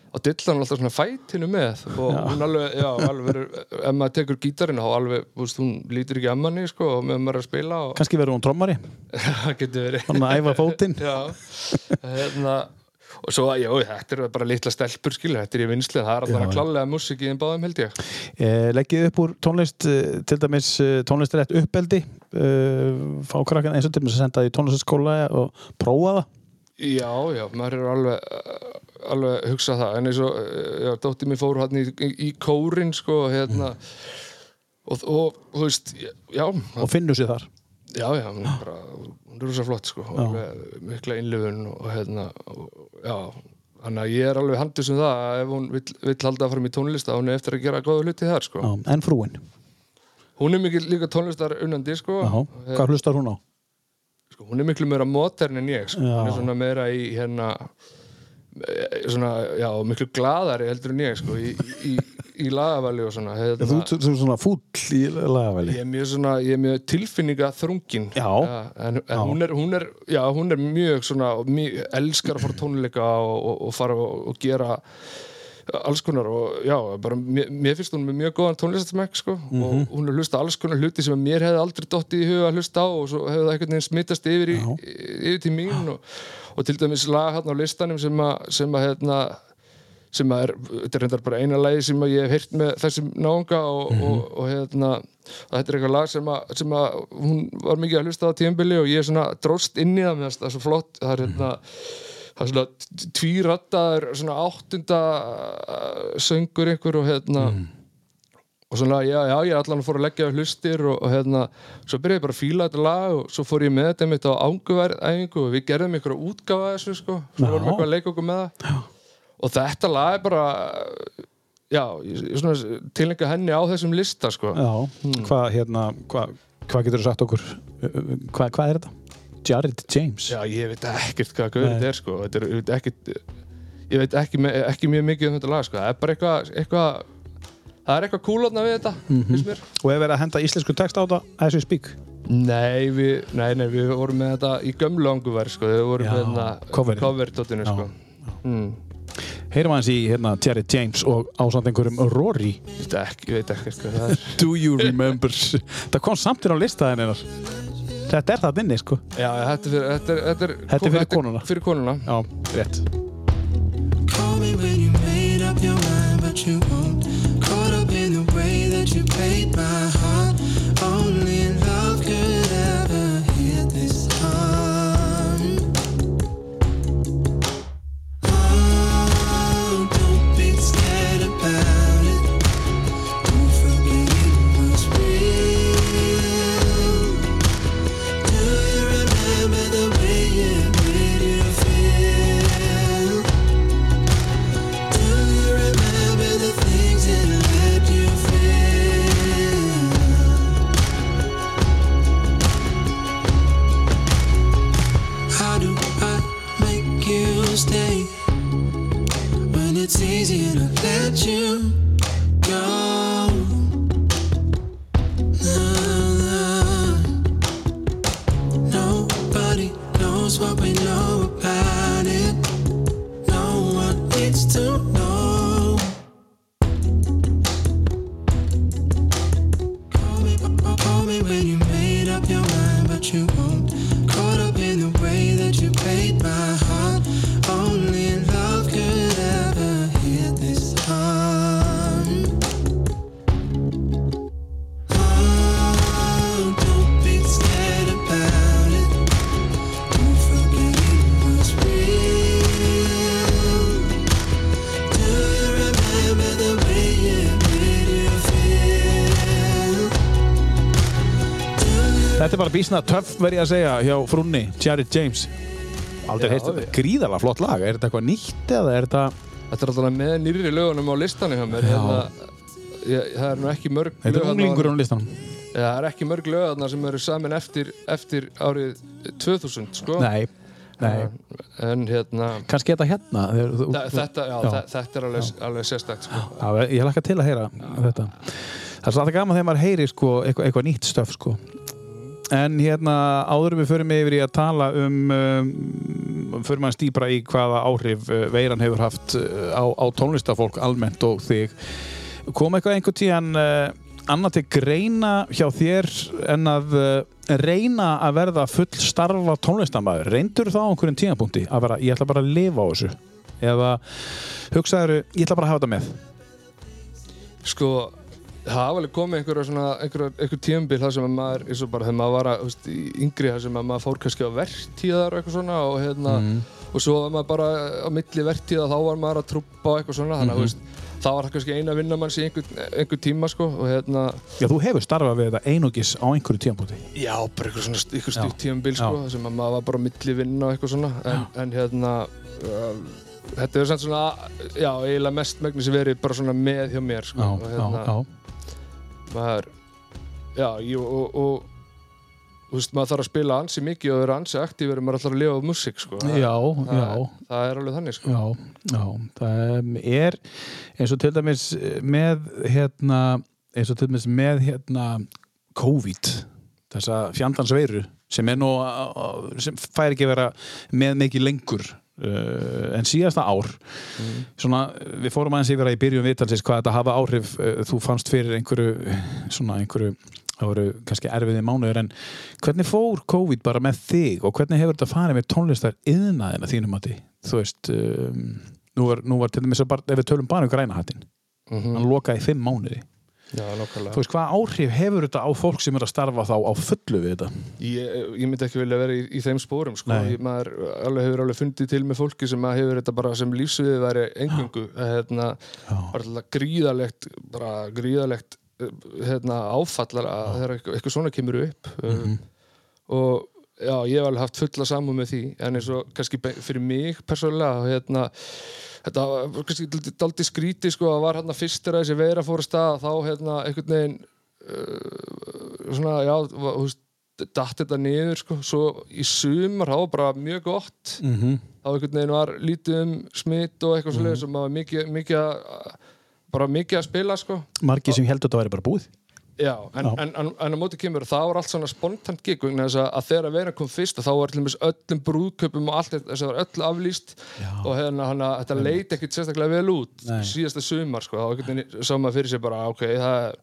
og dillar hann alltaf svona fætinu með og hún alveg, já, alveg ef maður tekur gítarinn þá alveg, veist, hún lítur ekki að manni, sko, og með maður er að spila og Kannski verður hún trommari. það getur verið. Þannig að æfa fótinn. Já, hérna, og svo, já, þetta er bara litla stelpur, skilur, þetta er í vinsli, það er alltaf að klálega músík í þeim báðum, held ég. Eh, leggið upp úr tónlist eh, til dæmis eh, tónlistarétt uppeldi eh, fá krakkan eins og til að senda það í tónlistaskóla og prófa það Já, já, maður er alveg, alveg hugsa það, en eins og, eh, já, dóttir mér fór hann í, í, kórin, sko, hérna, og, og, þú veist, já, og finnur sér þar já, já, hún er bara, hún er rosa flott, sko, mikla innlifun og, hérna, og, já, þannig að ég er alveg handis um það að ef hún vill, vill halda fram í tónlista, hún er eftir að gera góða hluti þar, sko. Já, en frúin, Hún er mikil líka tónlistar unnandi, sko. Já, hvað hlustar hún á? Sko, hún er miklu meira modern en ég sko. Já. hún er svona meira í hérna eh, svona, já, miklu glaðari heldur en ég sko, í, í, í lagavali og svona hérna, Þú ert svona fúll í lagaveli Ég er mjög svona, ég er mjög tilfinninga þrungin Já. en, en Hún, er, hún, er, já, hún er mjög svona mjög, elskar að fara tónleika og, og, og fara og, og gera alls konar og já, bara mér, mér finnst hún með mjög góðan tónlistasmekk sko Mhm. og hún er hlusta alls konar hluti sem mér hefði aldrei dottið í huga að hlusta á og svo hefði það einhvern veginn smittast yfir, í, yfir til mín og, og til dæmis lag hérna á listanum sem að, sem að hérna sem að er, þetta er reyndar bara eina lagi sem að ég hef heyrt með þessum náunga og, og, og hérna þetta er eitthvað lag sem að, sem að hún var mikið að hlusta á tíðanbili og ég er svona dróst inn í það með það er svo flott það er hérna það er svona tvírattaður svona áttunda uh, söngur einhver og hérna og svona, já, já, ég allan fór að leggja hlustir og, og hérna, svo byrjaði ég bara að fíla þetta lag og svo fór ég með þetta mitt á ánguverðæfingu og við gerðum einhverja útgáfa af þessu, sko, svo vorum eitthvað að leika okkur með það. Já. og þetta lag er bara já, tilengja henni á þessum lista, sko. Já, hvað hérna hvað hva getur þú sagt okkur? Hvað hva er þetta? Jared James. Já, ég veit ekkert hvað Nei. þetta er, sko. Þetta er, ég veit ekkert ég veit ekki, me- ekki mjög mikið um þetta lag, sko. Það er bara eitthvað, eitthvað það er eitthvað kúlotna við þetta, finnst mér. Og ef verið að henda íslensku text á þetta as we speak? Nei, við, nei, nei, við vorum með þetta í gömlu anguver, sko, við vorum Já, með coverið. cover-dotinu, sko. Mm. heyrum aðeins í hérna Jared James og ásand einhverjum Rory. Ég veit ekki, ég veit ekkert hvað það er. Do you remember? Það kom samt inn á listaðin einar þetta er það inni sko Já, þetta er fyrir, þetta er, þetta er, Þetta er fyrir konuna. Fyrir konuna. já, rétt Call me when you made up your mind, but you won't. Caught up in the way that you played my Bísna töff verið að segja hjá frunni Jared James Aldrei heilt þetta já. gríðarlega flott lag Er þetta eitthvað nýtt eða er þetta Þetta er alltaf með nýrri lögunum á listanum hjá mér. Hérna, það er nú ekki mörg Þetta er unglingur á listanum það er ekki mörg lögarna sem eru saman eftir, eftir árið 2000, sko. Nei, nei En hérna, Kannski þetta hérna þa- þetta, já, Já. þetta er alveg, alveg sérstakt, sko. Já, ég hlakka til að heyra þetta Það er svolítið gaman þegar maður heyri sko, eitthvað, eitthvað nýtt stöf sko. En hérna áður en við förum yfir í að tala um, um förum að stýpra í hvaða áhrif uh, veiran hefur haft uh, á, á tónlistafólk almennt og þig. Kom eitthvað einhvern tíðan uh, annað til greina hjá þér en að uh, reyna að verða full starfa tónlistamæður reyndur þá einhverjum tíðanpunkti að vera, ég ætla bara að lifa á þessu? Eða hugsaður, ég ætla bara að hafa þetta með? Sko, það hafa alveg komið einhverja svona, einhverja, einhver tíumbil þar sem að maður, eins og bara þegar maður var að, þú veist, í yngri þar sem að maður fór kannski á vertíðar og eitthvað svona og hérna, og svo var maður bara á milli vertíða þá var maður að trúpa og eitthvað svona, þannig að, þú veist, það var kannski eina vinnamanns í einhver, einhver tíma, sko, og hérna, Já, þú hefur starfað við þetta einugis á einhverju tíðanpunkti já, bara eitthvað svona, Já. stutt tíumbil, sko, Já. þar sem að maður var bara á milli vinna og eitthvað svona, en, en hérna, uh, þetta er svona, já, eiginlega mest megnis verið bara svona með hjá mér, sko, og já, já, maður, já, ég, og, og þú veist, maður þarf að spila ansi mikið og vera ansi aktífur maður ætlar að lifa á músík sko. það, Já, það, já. það er alveg þannig sko. Já, já, það er eins og til dæmis með hérna, eins og til dæmis með hérna COVID þessa fjandans veiru sem er nú sem fær ekki að vera með mikið lengur uh, en síðasta ár svona, við fórum aðeins yfir að í byrjun vitalsins hvað þetta hafa áhrif uh, þú fannst fyrir einhverju svona einhverju það voru kannski erfiði mánuður en hvernig fór COVID bara með þig og hvernig hefur þetta farið með tónlistar yðnaðina þínum að því þú veist um, nú, var, nú var til dæmis að ef við tölum bara um grænahattin hann lokaði fimm mánuði Já, þú veist hvað áhrif hefur þetta á fólk sem er að starfa þá á fullu við þetta? Ég, ég myndi ekki vilja vera í, í þeim spórum sko. Maður alveg hefur alveg fundið til með fólki sem hefur þetta bara sem lífsviðið væri engungu hérna, gríðalegt bara gríðalegt hérna, áfallar að þegar eitthvað, svona kemur upp. Mm og já, ég hef alveg haft fulla samúð með því en eins og kannski fyrir mig persónulega hérna, þetta var kannski daldi skríti sko að var hérna fyrst þegar þessi veira fór að stað þá hérna einhvern veginn uh, svona, já, þú veist datt þetta niður sko, svo í sumar þá var bara mjög gott. Mm -hmm. þá einhvern veginn var lítið um smitt og eitthvað mm sem var mikið, mikið að bara mikið að spila sko. Margir sem heldur þetta væri bara búið Já, en, Já. En, en, en á móti kemur það var allt svona spontant gig vegna þess að, að þegar veiran kom fyrst þá var öllum brúðköpum og allt þess að var öll aflýst og hérna hana, þetta leit ekkert sérstaklega vel út Nei. síðasta sumar sko, þá sá maður fyrir sér bara ok, það er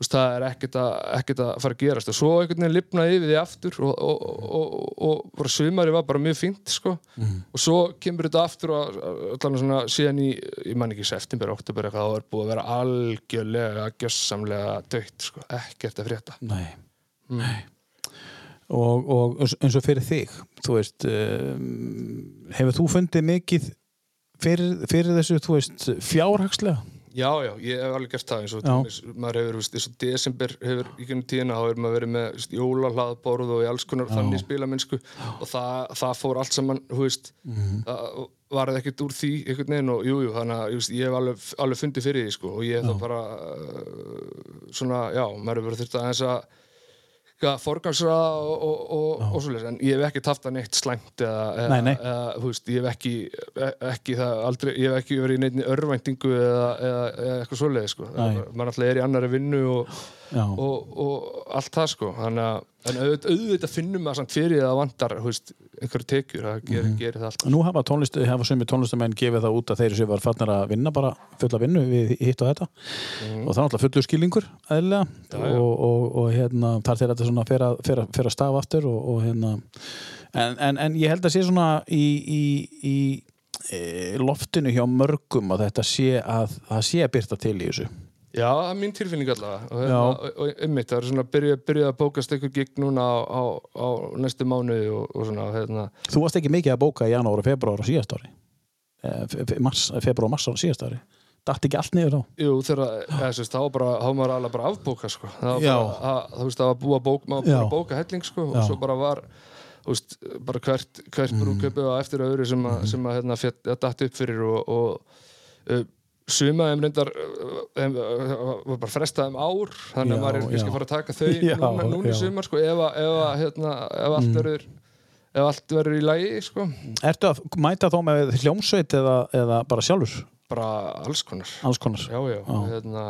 veist, það er ekkert að, ekkert að fara að gerast. Og svo einhvern veginn lifnaði yfir því aftur og, og, og, og, sumari var bara mjög fínt sko. og svo kemur þetta aftur og síðan í, ég man ekki september, oktober eitthvað, þá er búið að vera algjörlega, gjössamlega dögt, sko, ekkert að frétta. Nei, Nei. Og, og eins og fyrir þig þú veist um, hefur þú fundið mikið fyrir, fyrir þessu, þú veist, fjárhagslega Já, já, ég hef alveg gert það eins og Já. dæmis, maður hefur, veist, eins og desember hefur í gennum tíðina, þá hefur maður verið með veist, jólahlaðborð og í alls konar þannig spilamennsku og það, það fór allt saman, þú veist, Mhm. það varði ekkert úr því einhvern veginn og jú, jú, þannig að ég hef alveg, alveg fundið fyrir því, sko, og ég hef þá bara uh, svona, já, maður hefur þurft að eins að forgangsraða og, og, og, og svoleiðis, en ég hef ekki haft það neitt slæmt eða, eða, Nei, nei. eða þú veist, ég hef ekki, ekki það aldrei, ég hef ekki verið í neittni örvæntingu eða, eða, eða eitthvað svoleiði sko. Maður alltaf er í annari vinnu og, og, og allt það sko þannig að en auðvitað, finnum maður samt fyrir að það vantar einhverju tekjur, það gerir, Mhm. gerir það alltaf nú hafa, hafa sumi tónlistamenn gefið það út að þeir sem var farnir að vinna bara fulla vinnu við hitt og þetta og það er náttúrulega fullur skilningur Mhm. Já. og, og, og hérna þar þetta fer að, að, fer að stafa aftur og, og hérna en, en, en ég held að sé svona í, í, í e, loftinu hjá mörgum að þetta sé að það sé að byrta til í þessu Já, það er mín tilfinning allavega. Og, Já. hérna, og, og það er svona að byrja, byrja að bókast eitthvað gig núna á, á, á næstu mánuði og, og svona hérna, Þú varst ekki mikið að bóka í janúar og februar á síðast ári? Eh, mars, februar og mars á síðast ári. Datt ekki allt niður þá? Jú, þegar, sérst, þá bara, þá maður alveg bara afbóka, sko. Það bara, að, þú veist, það var búið að bóka, maður búið að bóka helling, sko, og svo bara var, þú veist, bara hvert, hvert Mm. brúköpi og eftir öðru sem að, sem að, hérna, að datt upp fyrir og, og suma þeim reyndar, uh, þeim, uh, var bara frestað um ár, þannig að maður er kannski að fara að taka þau Já, núna, núna í já. Mm. sumar, sko, ef, ef, hérna, ef allt verður, ef allt verður í lagi, sko, Ertu að mæta þá með hljómsveit eða, eða bara sjálfur? bara alls konar. Alls konar já, já, Já. hérna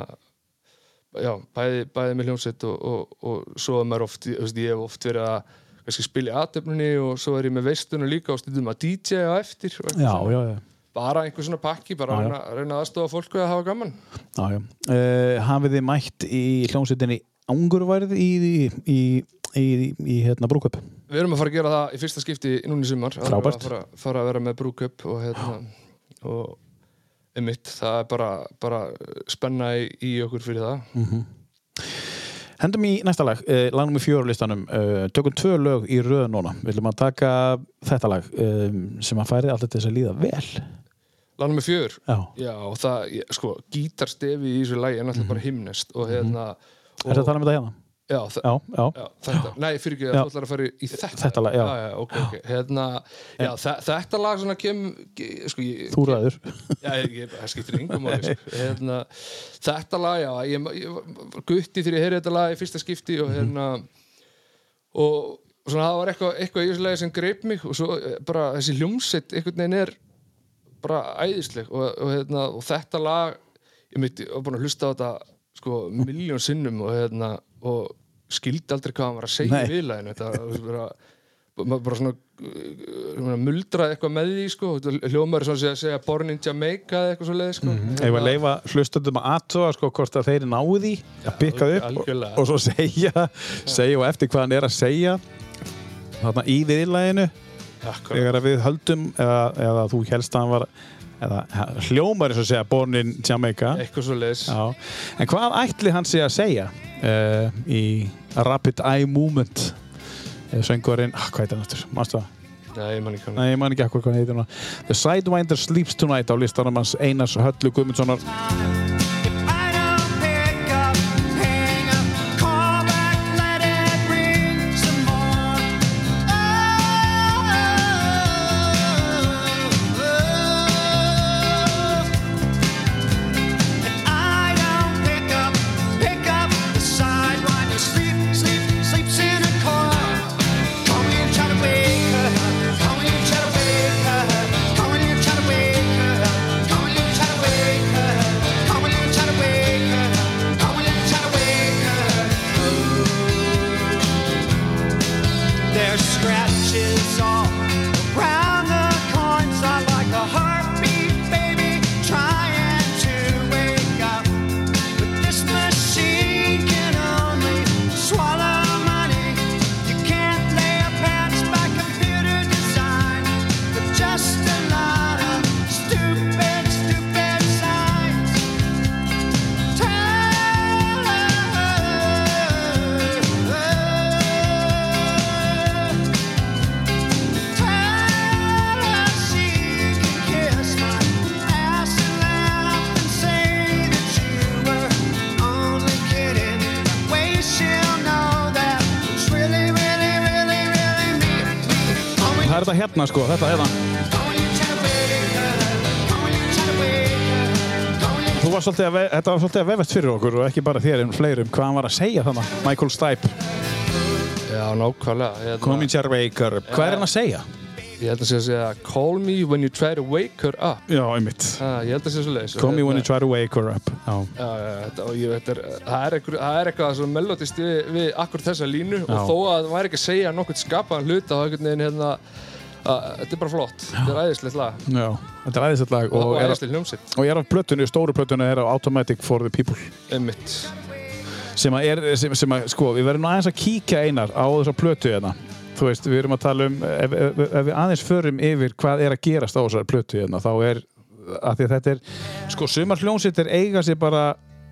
já, bæði, bæði með hljómsveit og, og, og svo er maður oft, ég hef oft verið að í aðtöfnunni og svo er ég með veistunum líka og stundum að DJ á eftir Já, já, já, bara einhver svona pakki, bara Já, já. reyna, reyna að aðstofa fólk við að hafa gaman já. Uh, Hafið þið mætt í hljómsveitinni Angurværið í, í, í, í, hérna brúköp við erum að fara að gera það í fyrsta skipti núna í sumar að Frábært. fara, fara að vera með brúköp og hérna og einmitt, það er bara, bara spenna í, í okkur fyrir það Hendum í næsta lag, uh, lag nummer fjóru listanum. Uh, tökum tvö lög í röð núna. Við viljum að taka þetta lag um, sem að færi alltaf til þess að líða vel. Lánum með fjör Já, Já, og það, sko, gítarstefi í þessu lagi er náttúrulega bara himnest og hérna og, er þetta að tala um þetta hérna? Já, Já, já, þetta, nei, fyrir ekki þú ætlar að fara í þetta. Þetta lag, já. já, já, ok, ok, hérna þetta lag kem sko, ég, þú ræður. Það skiptir yngum sko. hérna, þetta lag, ég, ég gutti þegar ég heyrði þetta lag í fyrsta skipti og hérna og svona það var eitthvað, eitthvað í þessu lagi sem greip mig og svo eh, bara þessi hljómsett einhvern veginn er bara æðisleg og, og, hérna, og þetta lag ég myndi, var búin að hlusta á þetta sko miljón sinnum og, hérna, og skildi aldrei hvað hann var að segja í viðlæðinu þetta var bara, maður bara svona, uh, muldraði eitthvað með því sko, hljómar er svona að segja Born in Jamaica eða eitthvað svo leið sko. Ef að leifa hlustundum að aðtóa sko hvort að þeir því að bykka upp og, algjörlega. og svo segja segja og eftir hvað hann er að segja þarna í viðlæginu Akkurat. þegar að við höldum eða, eða þú helst að hann var eða hljómar eins og segja Born in Jamaica. Eitthvað svo leiðis Já. en hvað ætli hann sé að segja uh, í Rapid Eye Movement? Uh, söngurinn, ah, hvað heitir hann aftur, mástu það? Nei, ég man ekki hann Nei, ég man ekki akkur hvað heitir hann The Sidewinder Sleeps Tonight á listanum hans Einars Höllu Guðmundssonar hérna sko, þetta hérna. Þú var svolítið að, ve- þetta var svolítið að vefast fyrir okkur og ekki bara þér en fleirum hvað hann var að segja þannig Michael Stipe, Já, nákvæmlega Hérna, Come in Waker hvað er hann að segja? Ég held að sé að segja Call me when you try to wake her up. Já, einmitt. Ah, Ég held að sé svo leiðis Call me when you try to wake her up Já, Já, já, þetta, er, það, er það er eitthvað svona melodist við, við akkur þessa línu Já. og þó að það væri ekki að segja nokkuð skapaðan hlut þá einhvern veginn hérna þetta er bara flott, þetta er æðislegt lag. Já, þetta er æðislegt lag og, og, er, æðislegt hljómsitt, og ég er á plötunni, stóru plötunni er á Automatic for the People. Einmitt. Sem að er, sem, sem að, sko, við verðum aðeins að kíkja einar á þessa plötu hérna. Þú veist, við erum að tala um ef, ef, ef við aðeins förum yfir hvað er að gerast á þessari plötu hérna, þá er að því að þetta er, sko, sumar hljónsittir eiga sér bara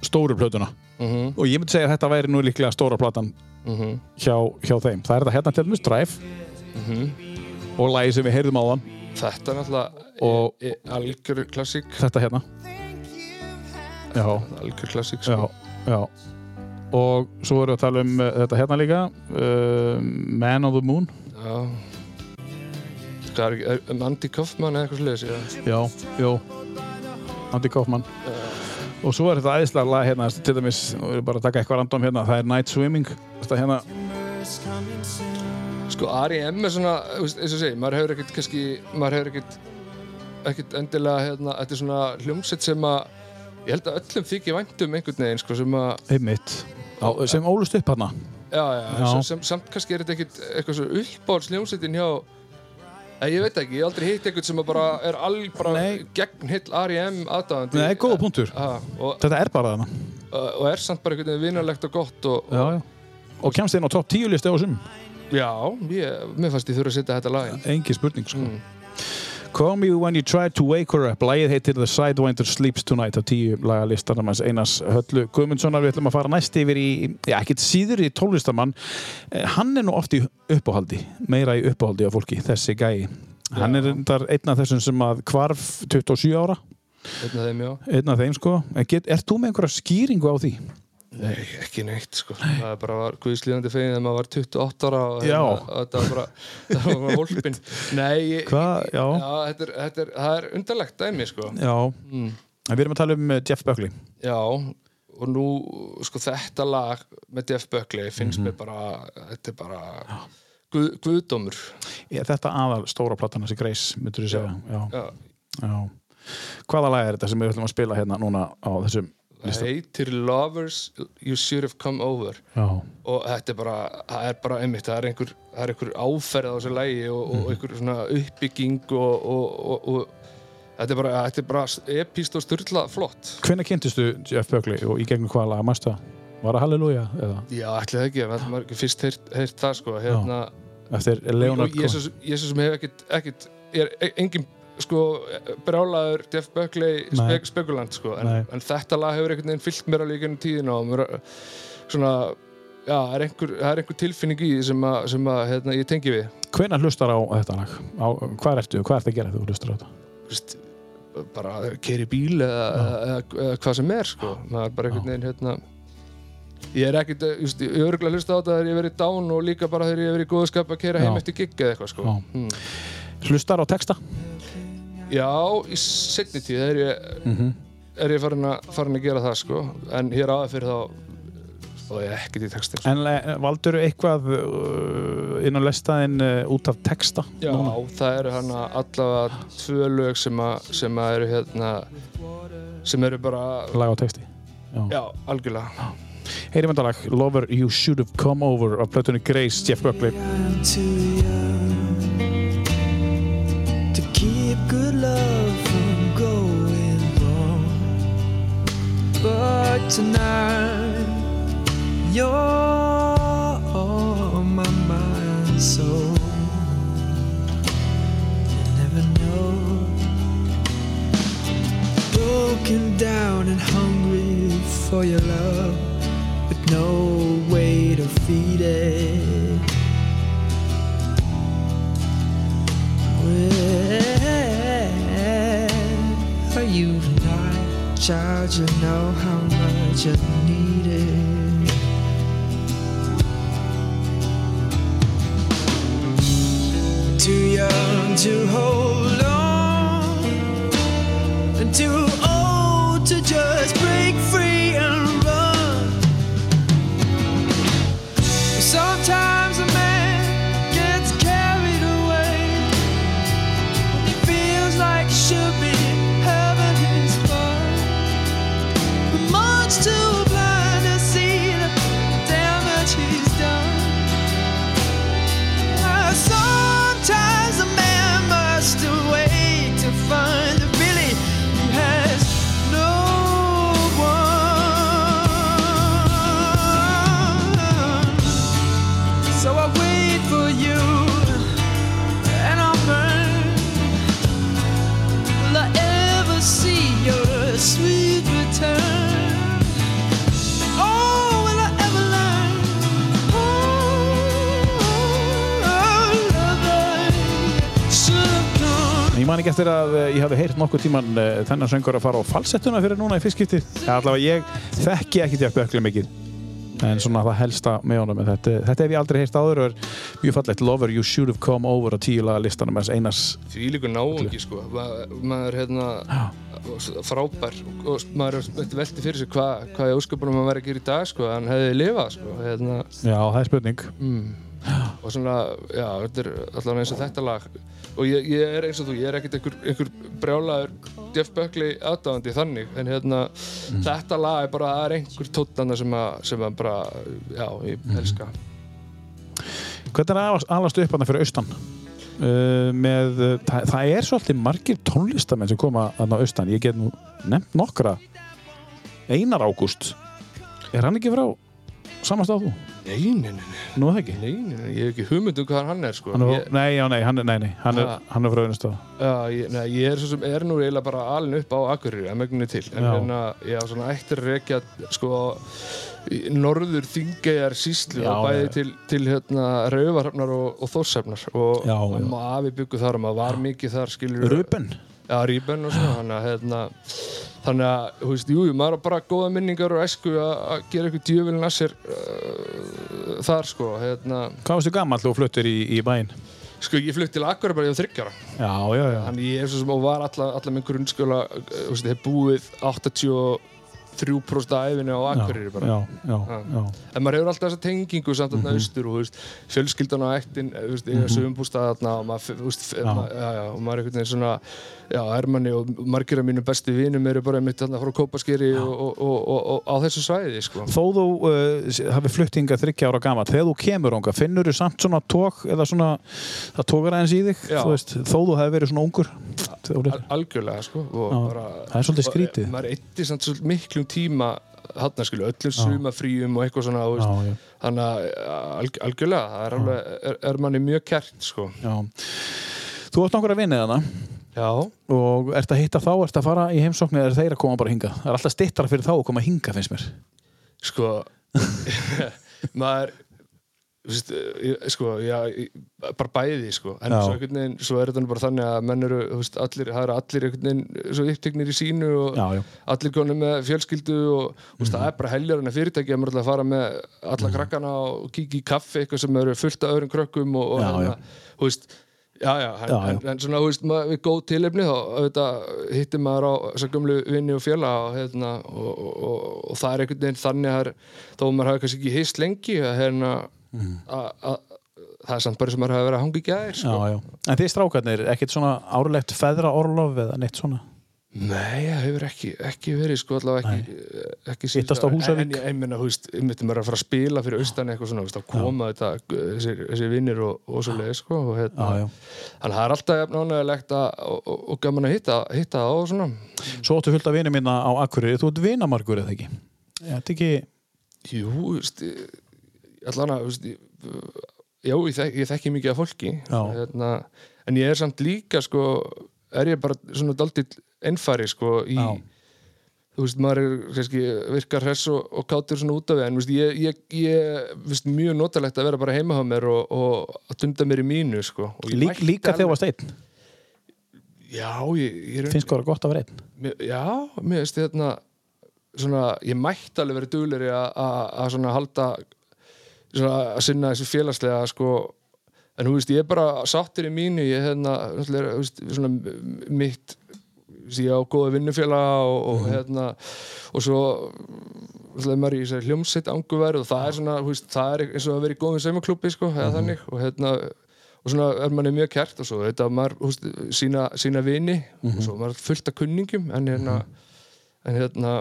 stóru plötuna. Mm og ég myndi segja að þetta væri nú líklega stóra platan -hmm. hjá, hjá þeim. Það er þetta hérna til dæmis Drive og lagi sem við heyrðum á þann Þetta er náttúrulega e, e, algjör klassík. Þetta hérna. Já, algjör klassík já, sko. já og svo erum við að tala um uh, þetta hérna líka uh, Man on the Moon. Já. Hvað er, er, er Andy Kaufman eða eitthvað sliðis já. já, Andy Kaufman. Og svo er þetta æðislega lag hérna til dæmis, við erum bara að taka eitthvað random hérna það er Night Swimming. Þetta hérna, Sko R.E.M. er svona, eins og segi, maður hefur ekkert kannski, maður hefur ekkert ekkert endilega, hérna, þetta er svona hljómsett sem að ég held að öllum þykir vænt um einhvern veginn, sko, sem að einmitt á, sem ólust upp hérna já, já, Já. Sem, sem, samt kannski er þetta ekkert eitthvað svo uppbáðs hljómsettin hjá Nei, ég veit ekki, ég hef aldrei hitt einhvern sem að bara er alveg bara Nei. gegn hill R.E.M. aðdáðandi Nei, góða punktur. Ha, og, þetta er bara þarna og er samt bara einhvern veginn vinarlegt og gott og, já. og kemst inn á topp 10 listi á þessum já, ég, mér fannst ég þurfa að setja þetta lag inn. engi spurning sko. Mm. Call Me When You Try To Wake Her Up lagið heitir The Sidewinder Sleeps Tonight á tíu lagalistarnum hans Einars Höllu Guðmundssonar við ætlum að fara næst yfir í já, ekkert síður í tónlistamann Eh, hann er nú oft í uppáhaldi meira í uppáhaldi á fólki, þessi gæi hann er einn af þessum sem að hvarf 27 ára Einn af þeim, já. einn af þeim sko, ert þú með einhverja skýringu á því? Nei, ekki neitt sko. Það er bara guðslíðandi fegin þegar maður var 28 ára og Já. hérna, þetta var bara, það var hólpin. Nei, Hvað? Já. já þetta, er, þetta er, það er undarlegt dæmi sko. Já, Mm. við erum að tala um eh, Jeff Buckley Já, og nú, sko, þetta lag með Jeff Buckley finnst Mhm. mér bara þetta er bara guð, guðdómur Ég, þetta aðal stóra platan þessi Grace, myndur þú segja já. Já, Já. Hvaða lag er þetta sem við ætlum að spila hérna núna á þessum lista? heitir Lovers You Should Have Come Over Já, og þetta er bara, það er bara einmitt, það er einhver, það er einhver áferð á þessu lægi og, Mhm. og einhver svona uppbygging og, og, og, og þetta er bara, þetta er bara epíst og styrla flott hvenær kynntistu Jeff Buckley og í gegnum hvaða lag, mæstu það? Var það Halleluja eða Já, ætli það ekki, maður maður ekki fyrst heyrt, heyrt það sko, hérna eftir Leonard og ég svo sem hef ekkit, ekkit ég er e- engin sko brjálaður Jeff Buckley spek, spekulant sko, en, en þetta lag hefur einhvern veginn fyllt mér alveg í gennum tíðina og mér svona já, það er einhver, það er einhver tilfinning í því sem að, sem að hérna, ég tengi við Hvenær hlustar á þetta lag? Á, hvað ertu? Hvað ertu að gera þegar þú hlustar á þetta? Vist, bara keri bíl eða, eða, eða, hvað sem er sko. maður er bara einhvern veginn hérna ég er ekkert, ég örgulega hlusta á þetta þegar ég hef verið dán og líka bara þegar ég hef verið í góðu skap að kera heim eftir gig eða eitthvað sko. Já. mm. Hlustar á texta? Já, í setni tíð er ég, Mm er ég farin, að, farin að gera það sko. en hér áður fyrir þá stóð ég ekkert í textin sko. En uh, valdur eitthvað uh, inn á lestaðin uh, út af texta? Já, það eru hann allavega tvö lög sem, að, sem að eru hérna sem eru bara, Lag á texti? já, algjörlega Heyrim þetta lag, Lover You Should Have Come Over af plötunni Grace, Jeff Buckley good love from going wrong. But tonight, you're on my mind, so you never know. Broken down and hungry for your love, with no way to feed it. Child? You know how much I need it. Too young to hold on, too man ekki eftir að uh, ég hafi heyrt nokkuð tíman uh, þennan söngur að fara á falsettuna fyrir núna í fyrstskipti. Allavega ég þekki ekki Jeff Buckley mikið. En svona það helsta með honum. Þetta, þetta hef ég aldrei heyrt áður og er mjög fallegt. Lover, you should have come over á tíu laga listanum hans einars. því líka náungi sko Ma, maður er hérna frábær og, og maður er velti fyrir sig hvað hva ég ósköpunum maður væri að gera í dag sko hann hefði lifað sko hérna, Já, það er spurning. og svona, já, þetta er allavega eins og þetta lag og ég, ég er eins og þú, ég er ekkert einhver, einhver brjálaður Jeff Buckley aðdáðandi þannig, en hérna þetta lag er bara, það er einhver tóttana sem að, sem að bara, já, ég elska Hvernig er alast upp hann fyrir austan? Uh, með, uh, það, það er svolítið margir tónlistamenn sem koma þarna austan. Ég get nú nefnt nokkra. Einar Ágúst. Er hann ekki frá samast á þú? Nei, nei, nei, Nú það ekki. nei, nei, nei, ég hef ekki hugmynd um hvað hann er sko Hann er, ég, nei, já, nei, hann er, nei, nei, hann er, Ha. hann er frá Unnustöð. Já, ég, nei, ég er svo sem er nú eiginlega bara alin upp á Akureyri, að megninni til en hérna, já, svona ættir rekja sko, norður þingeyjar síslu og bæði til, til hérna, rauvarhafnar og, og þórshafnar og Já, já. mamma afi byggu þar og maður var mikið þar skilur Ruben. Já, Ríben og svona, þannig að hérna, þannig að, þú veist, jú, jú, maður har bara góða minningar og æsku að gera eitthvað djöfilin að sér uh, þar, sko, hérna, Hvað varstu gammal þú fluttir í, í bæinn? sko, ég flutt til Akureyri bara ég var þryggjara. Já, já, já. Þannig ég er svo sem og var alla, alla minn grunnskóla uh, þú veist, hef búið 3% af æfinni á Akureyri bara já, já, Já. já, en maður hefur alltaf þessa tengingu samt Mhm. þarna austur og þú veist, fjölskyldan og ættin þú veist, eiga sögumbústað þarna og maður, þú veist, Já. er Hermanni og margir af mínu bestu vinum eru bara mitt þarna frá Kópaskeri og, og, og, og, á þessu svæði sko. þó þú uh, hafi flutt hingað þryggja ára gammal þegar þú kemur ánga, finnur þú samt svona tók eða svona, það tókar aðeins í þig þú veist, þó þú hefði verið svona ungur Al algjörlega sko, Já. bara, Það er svolítið skrítið. eh, maður eitti samt svolítið miklum tíma þarna skilu, öllum sumafríum og eitthvað svona, Já, já. þannig að alg, algjörlega, það er er, er manni mjög kert sko. Þú átt nokkur að vinna þarna já, og ert að hitta þá, ert að fara í heimsóknu eða er þeir að koma bara hinga? Það er alltaf stittar fyrir þá að koma hinga finnst mér. Sko maður veist, ég, sko, já, bara bæði sko, en Já. svo, einhvern veginn, svo er þetta bara þannig að menn eru, veist, allir, það eru allir einhvern veginn svo uppteknir í sínu og allir konum með fjölskyldu og þú veist, það er bara heljar en að fyrirtæki að maður ætla að fara með alla krakkana og kíkja í kaffi eitthvað sem eru fullt af öðrum krökkum og, og hérna, þú veist Já, já, en, Já, já. En, en svona, þú veist, maður, við góð tilefni þá auðvitað, hittir maður á þessar gömlu vinni og fjöla og, hérna, og, og, og, það er einhvern veginn þannig að að maður hafi kannski ekki hist lengi að hérna að, það er samt bara sem maður hafi verið að hanga í gæðir sko. já, já. En þið strákarnir, ekkert svona árlegt feðra orlof eða neitt svona? Nei, það hefur ekki, ekki verið sko allavega ekki, ekki síðustu Hittast á. Húsavík? En ég meina, þú veist, einmitt maður er að fara að spila fyrir austan eitthvað svona, þú veist, að koma þetta þessi, þessi vinnir og, og svo leið sko og hérna, þannig að það er alltaf jafn ánægilegt að, og, og, og gaman að hitta, hitta og svona. Svo áttu fullt af vinið minna á Akureyri, þú ert vinamargur eða ekki? Þetta ekki, Jú, þú veist, allan að, þú veist, já, ég, þek, ég þekki mikið af fólki hérna, en ég er samt líka sko, er ég bara svona daldið ennfæri sko í þú veist, maður er kannski virkar hress og, og kátur svona út af því en veist, ég, ég, ég veist, mjög notalegt að vera bara heima á mér og, og að dunda mér í mínu sko. Lík, líka þegar varst einn? Já, ég, ég Finnst það gott að vera einn? Já, mér veist hérna svona, ég mætti alveg verið dugleri að- að að svona halda svona að sinna þessu félagslega sko en þú veist, ég er bara sáttir í mínu ég hérna, náttúrulega, þú veist, svona mitt þú veist, ég á góða vinnufélaga og, og hérna og svo náttúrulega maður í þessari hljómsveit anguverð og það er svona, þú veist, það er eins og að vera í góðum saumaklúbbi sko, eða þannig. Og hérna og svona er manni mjög kært og svo þetta maður, þú veist, sína, sína vini. Og svo maður fullt af kunningum en hérna en hérna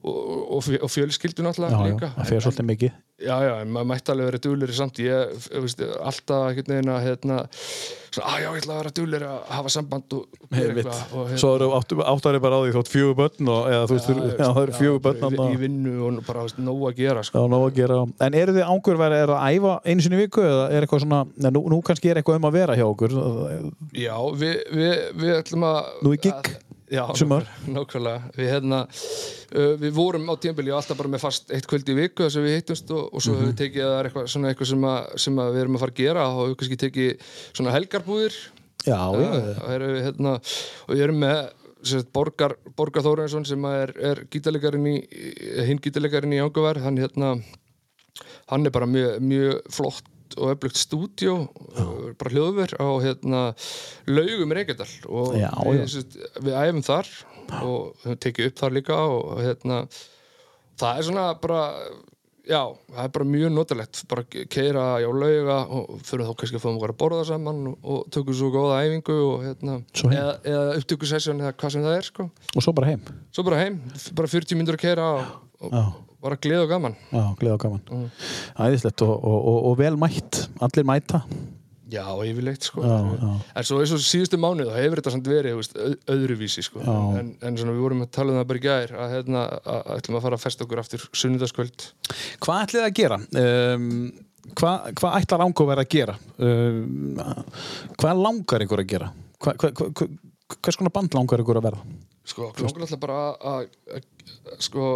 og, og, fjö- og fjölskyldu náttúrulega Já, já, líka. það fyrir svolítið mikið. Já, já, en maður mætti alveg vera duglir samt ég, veist, alltaf veginn að hérna, svona, já, ég ætla að vera duglir að hafa samband og, Einmitt. eitthvað og, hérna, Svo eru áttu, áttarið bara á því þótt fjögur börn og, eða þú veist, já, það eru fjögur börn í, í vinnu og bara, þú veist, nóg að gera Já, sko. nóg að gera. En eru þið ángurverði, er það að æfa einu sinni í viku eða er eitthvað svona, neða, nú, nú kannski er eitthvað um að vera hjá okkur. Já, við, við, við ætlum að Nú í gigg, að- Já, sumar. nákvæmlega- Við, hérna, uh, við vorum á tímbili alltaf bara með fast eitt kvöld í viku þess að við hittumst og, og svo Mhm. höfum við tekið að það er eitthvað, svona eitthvað sem, að, sem að við erum að fara að gera og við kannski tekið svona helgarbúðir Já, já, og erum við, hérna, og við erum með sérst, Borgar, Borgar Þórensson sem er, er hinn gítarleikarinn í Ángaverð hann, hérna, hann er bara mjög, mjög flott og öflugt stúdíó bara hljóðver á hérna, laugum Reykjadal og Já, við, já. sérst, við æfum þar og tekið upp þar líka og hérna, það er svona bara já, það er bara mjög notalegt bara keira á lauga og fyrir þá kannski að fáum okkur að borða saman og, tökum svo góða æfingu og hérna, eða, eða upptökusessjón eða hvað sem það er sko. og svo bara heim. svo bara heim, bara 40 myndur að keira og, og. Bara gleð og gaman Já, gleð og gaman. Mm. Æðislegt og, og, og, og vel mætt, allir mæta. já, yfirleitt sko. Já, já. en svo eins og síðustu mánuð þá hefur þetta samt verið veist, öð, öðruvísi sko. Já. en, en svona við vorum að tala um það bara í gær að hérna, ætlum að fara að festa okkur aftur sunnudagskvöld Hvað ætlið að gera? Um, hvað, hvað ætlar ángurverði að gera? Um, hvað langar ykkur að gera? Hva, hva, hva, hva, hvers konar band langar ykkur að verða? Sko, langar alltaf bara að- sko,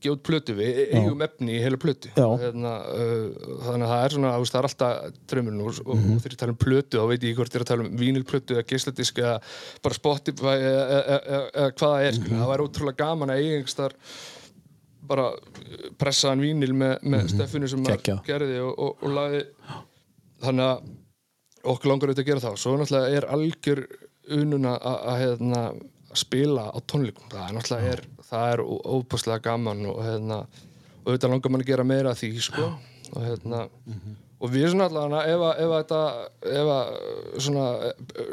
gefa út plötu við eigum efni í heila plötu. Hérna, uh, þannig að það er svona það er alltaf draumurinn og, og Mhm. þegar ég tala um plötu þá veit ég hvort ég er að tala um vínilplötu eða geisladisk eða bara Spotify eða, eða, eða, eða hvað það er mm það væri ótrúlega gaman að eiga einhverstar bara uh, pressaðan vínil með, með steffinu sem maður Mhm. Geggjað. gerði og, og, og lagði. Þannig að okkur langar auðvitað að gera það. Svo náttúrulega er algjör ununa að- hérna, að spila á tónleikum. Það er náttúrulega er, það er óbúslega gaman og hérna og auðvitað langar mann að gera meira af því sko. Og hérna og við svona allavega ef, að- ef að þetta ef að svona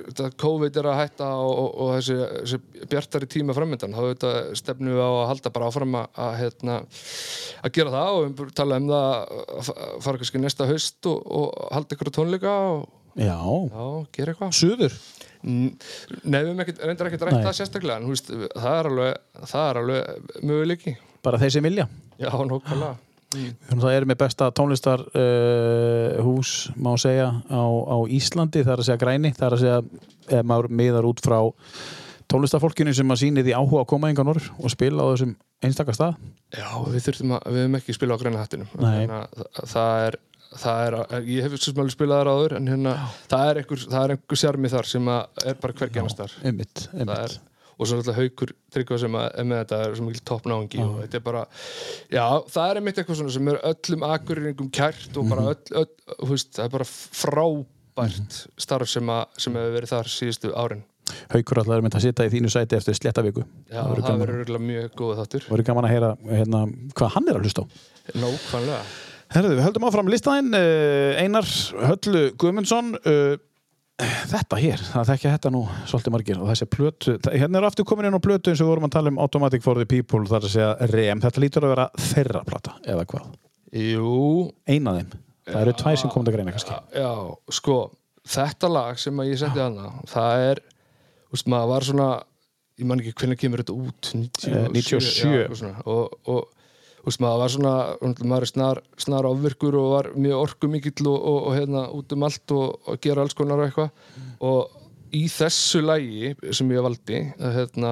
þetta COVID er að hætta og, og, og þessi, þessi bjartari tíma framöndan þá auðvitað stefnum við á að halda bara áfram að, að hérna að gera það og við tala um það að fa- fara kannski næsta haust og, og halda ykkur tónleika og Já, já, gera eitthvað. Suður Nei, við reyndar ekkert rætt Nei. það sérstaklega en veist, það er alveg, það er alveg möguleiki. bara þeir sem vilja Já. Þannig að það er með besta tónlistar uh, hús, má segja, á, á Íslandi, það er að segja græni, það er að segja, ef maður miðar út frá tónlistarfólkinu sem að síni því áhuga að koma engan orður og spila á þessum einstaka stað. Já, við þurftum að, við höfum ekki spila á græna það, það er, það er, ég hef svo alveg spilað þar áður, en hérna, það er einhver, það er einhver sjarmi þar sem er bara hvergi annars þar. Einmitt, Það einmitt. og svo náttúrulega haukur tryggvað sem er með þetta er sem ekki toppnáðingi og þetta er bara, já, það er einmitt eitthvað svona sem er öllum akkuriningum kært og bara Mhm. öll, öll, veist, það er bara frábært starf sem, sem hefur verið þar síðustu árin. Haukur alltaf er mynd að sitja í þínu sæti eftir sléttavíku. Já, það verður það mjög góð þáttur. verður gaman að heyra hérna, hvað hann er að hlusta á. Nákvæmlega. Herðu, við höldum áfram listaðinn. Uh, Einar Höllu Guðmundsson uh, Þetta hér, það þekkja þetta nú svolítið margir og þessi plötu, hérna er aftur komin inn á plötu eins og við vorum að tala um Automatic for the People þar að segja REM, þetta lítur að vera þeirra plata, eða hvað, Jú, eina af þeim. Það eru tvær sem komið að greina kannski. Já, sko, þetta lag sem ég setti hana, það er, veist, maður var svona, ég man ekki hvernig kemur þetta út, 97, Eh, 97. já, og, og veist, maður var svona, maður er snar, snar ofvirkur og var mjög orkumikill og, og, og hérna út um allt og, og gera alls konar og eitthvað. Og í þessu lagi sem ég valdi, að, hérna,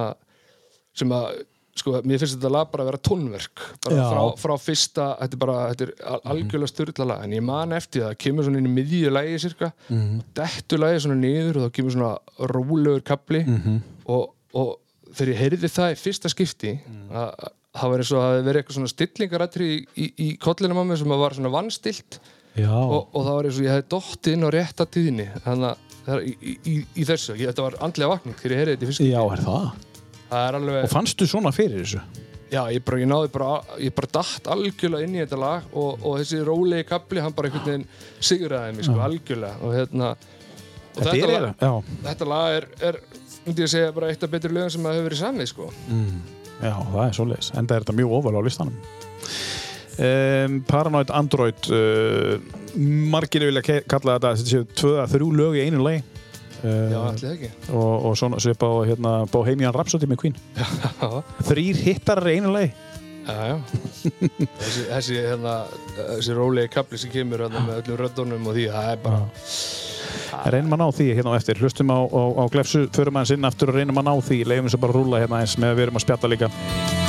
sem að sko, mér finnst þetta lag bara að vera tónverk. Bara frá, frá fyrsta, þetta er bara þetta er al- algjörlega styrla lag, en ég man eftir það kemur svona inn í miðju lagi cirka Mhm. dettu lagi svona niður og þá kemur svona rólegur kapli Mhm. og, og þegar ég heyrði það í fyrsta skipti Mhm. að að það var eins og að verið eitthvað svona stillingarættri í, í, í kollinum á mig sem var svona vannstilt. Og, og það var eins og ég hefði dottið inn á rétta tíðinni þannig að það er í, í, þessu ég, þetta var andlega vakning þegar ég heyrði þetta í fyrsta já, er það? Það er alveg Og fannstu svona fyrir þessu? Já, ég bara, ég náði bara, ég bara datt algjörlega inn í þetta lag og, og þessi rólegi kapli, hann bara einhvern veginn sigraði mig, sko, algjörlega. Og hérna og Þetta þetta, lag, þetta lag er, er, myndi ég segja, bara eitt af betri lögum sem að hefur verið samið, sko já, það er svoleiðis. Enda er þetta mjög ofal á listanum. Um, Paranoid Android uh, Margir vilja kalla þetta þetta séu tvö að þrjú lög í einu lagi. Uh, Já, allir ekki. og, og svona svipa á hérna, Bohemian Rhapsody með Queen. Þrýr hittarar í einu já Þessi, þessi, hérna, þessi rólegi kapli sem kemur hérna, með öllum röddunum og því, það er bara reynum að ná því hérna á eftir. Hlustum á, á, á glefsu, förum aðeins inn aftur og reynum að ná því, leiðum þess að bara rúla hérna eins með að við erum að spjalla líka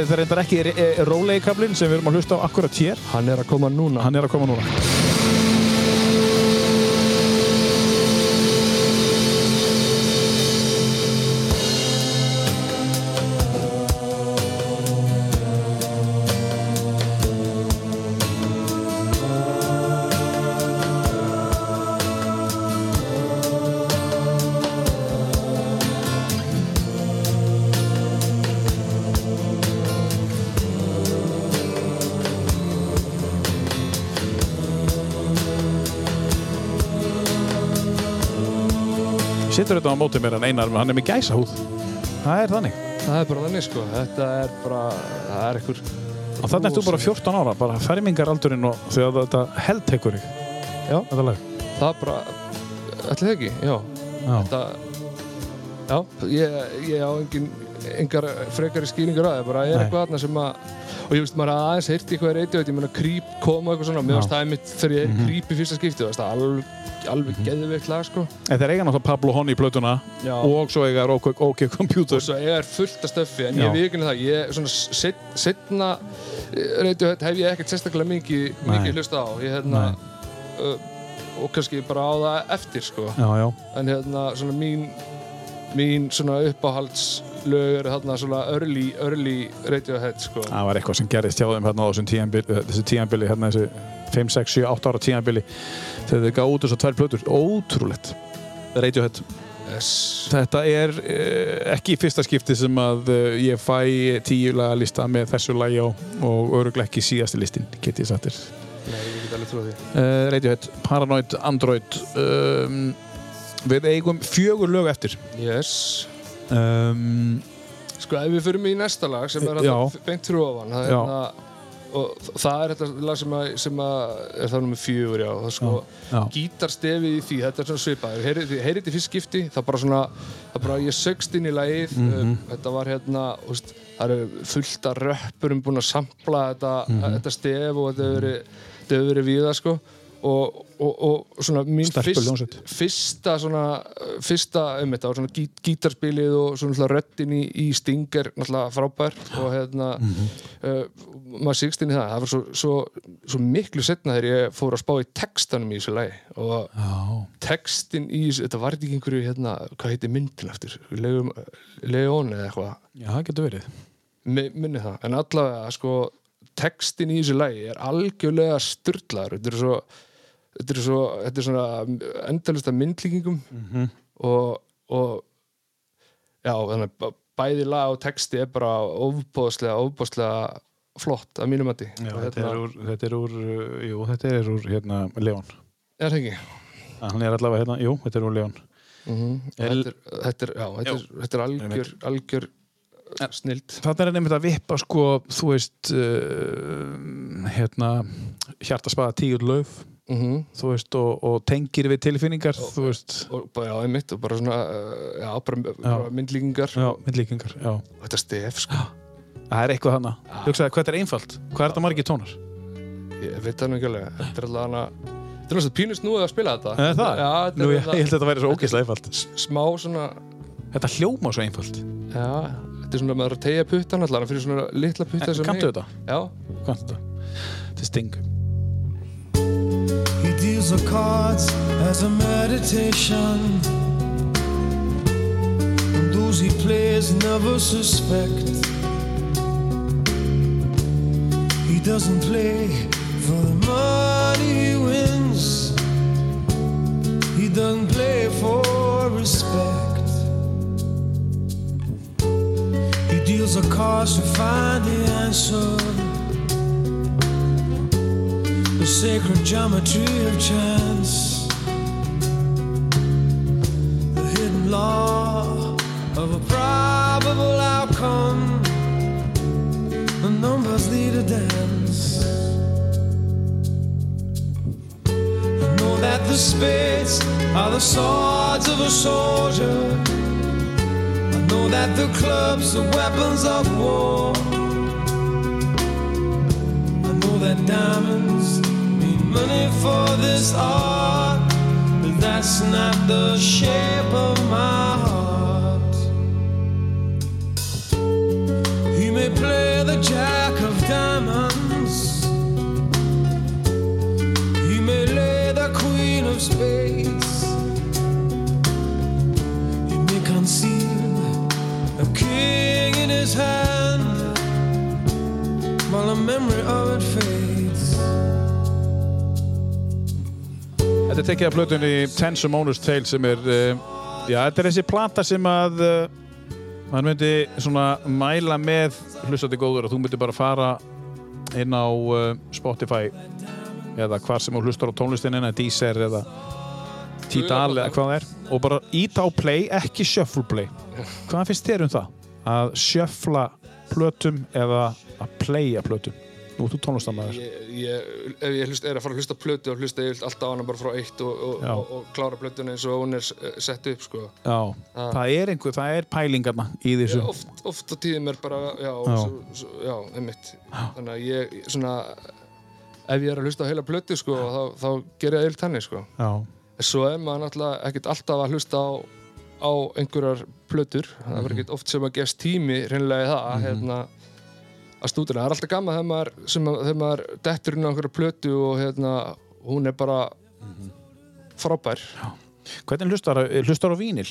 þetta er reyndar ekki rólegi kablin sem við erum að hlusta á akkurat hér. Hann er að koma núna. Hann er að koma núna. Sittur þetta á mótið mér en einar, hann er með gæsa húð. Það er þannig. Það er bara þannig sko. Þetta er bara, það er. Og þannig ertu bara 14 ára, bara fermingaraldurinn og þegar þetta heldtekur þig. Já. Þetta lag. Það er bara, ætli það ekki, já. Já. Þetta, já, ég, ég á engin, engar frekari skýringar að það, bara er Nei. eitthvað þarna sem að, og ég veist maður aðeins heyrti eitthvað er eitthvað, ég meina creep koma eitthvað svona, varst það einmitt þegar ég er Mhm. creep í fyrsta skipti, það er alveg, alveg mm geðveikt lag sko. Þetta er eiga náttúrulega Pablo Honey plötuna Já. og svo eiga er OK, OK Computer. og svo ég er fullt af stöffi en Já. ég vikinu það, ég svona set, setna Radiohead hef ég ekkert sérstaklega mikið, mikið hlusta á ég hérna uh, og kannski bara á það eftir sko Já, en hérna svona mín mín svona uppáhaldslög er þarna svona early, early Radiohead sko Það var eitthvað sem gerðist hjá þeim hérna á þessum tíanbili, þessu tíanbili, hérna þessu 5, 6, 7, 8 ára tíanbili þegar þau gáðu út þessar tvær plötur. Ótrúlegt. Radiohead. yes. Þetta er uh, ekki fyrsta skipti sem að uh, ég fæ tíu laga lista með þessu lagi á og öruglega ekki síðasti listin, get ég sagt þér. Nei, ég get alveg trúið því Uh, Radiohead, Paranoid, Android. Um, við eigum fjögur lög eftir. yes. Um, sko ef við fyrir í næsta lag sem er Já. hérna beint fyrir ofan það er Já. hérna og það er þetta lag sem, að, sem að er það nummer fjögur já, það sko gítarstefið í því, þetta er svona svipað heyrið í fyrst skipti, það bara svona það bara ég sögst inn í lagið Mhm. um, þetta var hérna, úst, það eru fullt af röppurum búin að sampla þetta, Mhm. þetta stef og þetta hefur verið, verið víða sko og, og, og svona mín fyrst, fyrsta svona fyrsta um þetta var svona gí, gítarspilið og svona röddin í, í Stinger náttúrulega frábær og hérna Mhm. uh, maður sígst inn í það það var svo, svo, svo miklu setna þegar ég fór að spá í textanum í þessu lagi og Já. textin í þessu, þetta var ekki einhverju hérna, hvað heitir myndin eftir Leon eða eitthvað Já, það getur verið. Mi- minni það, en allavega sko textin í þessu lagi er algjörlega styrlaður, þetta er svo þetta er svo, þetta er svona endalist af myndlíkingum Mhm. og, og já, þannig að bæði lag og texti er bara ofbóðslega, ofbóðslega flott að mínum Og þetta hérna- þetta er úr, jú, þetta er úr, hérna, Leon. er? Hann er allavega hérna, jú, þetta er úr Leon. Mm El- þetta, er, þetta er, já, þetta er, þetta er algjör, algjör snild Þannig er nefnt að vippa, sko, þú veist, uh, hérna, hjartaspaða tíur lauf, mm þú veist, og, og tengir við tilfinningar, þú veist, og bara, já, einmitt og bara svona, uh, já, bara, bara myndlíkingar já, myndlíkingar, já. og þetta stef, sko Það er eitthvað hana. Hugsaði, hvað er einfalt? Hvað er þetta margir tónar? ég veit það nú ekki alveg, þetta er alltaf hana þetta er náttúrulega pínust nú að spila þetta Er það? já, þetta Nú, er ég, ég held að þetta væri svo ógeðslega einfalt. smá svona Þetta hljóma svo einfalt. já, þetta er svona maður að tegja puttan allan fyrir svona litla putta sem Kanntu þetta? já, Kanntu þetta? Þetta er Sting. He deals the cards as a meditation. And those he plays never suspect. He doesn't play for the money he wins. He doesn't play for respect. He deals the cards to find the answer the sacred geometry of chance, the hidden law of a probable outcome. The numbers lead a dance. I know that the spades are the swords of a soldier. I know that the clubs are weapons of war. I know that diamonds money for this art, but that's not the shape of my heart. He may play the jack of diamonds, he may lay the queen of spades, he may conceal a king in his hand, while a memory of it fades. Þetta er tekið af plötunni Ten Simonis Tale sem er, uh, já, þetta er þessi plata sem að uh, maður myndi svona mæla með hlustandi góður og þú myndi bara fara inn á uh, Spotify eða hvar sem þú hlustar á tónlistin eða Deezer eða Tidal eða hvað það er og bara íta á play, ekki shuffle play hvað finnst þér um það? að shuffla plötum eða að playa plötum nú þú ég, ef ég hlust, er að fara að hlusta plötu og hlusta ég alltaf á hana bara frá eitt og, og, Já. og, og klára plötuna eins og hún er eh, sett upp sko. Já, það er einhver, það er pælingarna í þessu. Ég, oft, oft á tíðum er bara, já, Já. Svo, já einmitt. Þannig að ég, svona ef ég er að hlusta á heila plötu sko, þá, þá ger ég eilt henni sko. Já, svo er maður náttúrulega ekkert alltaf að hlusta á, á einhverjar plötur. Það Mhm. verður ekkert oft sem að gefst tími hreinlega í það hérna, að stúdina, það er alltaf gaman þegar maður, þegar maður dettur inn á einhverja plötu og hérna, hún er bara Mhm. frábær hvernig hlustar, hlustar á vínil?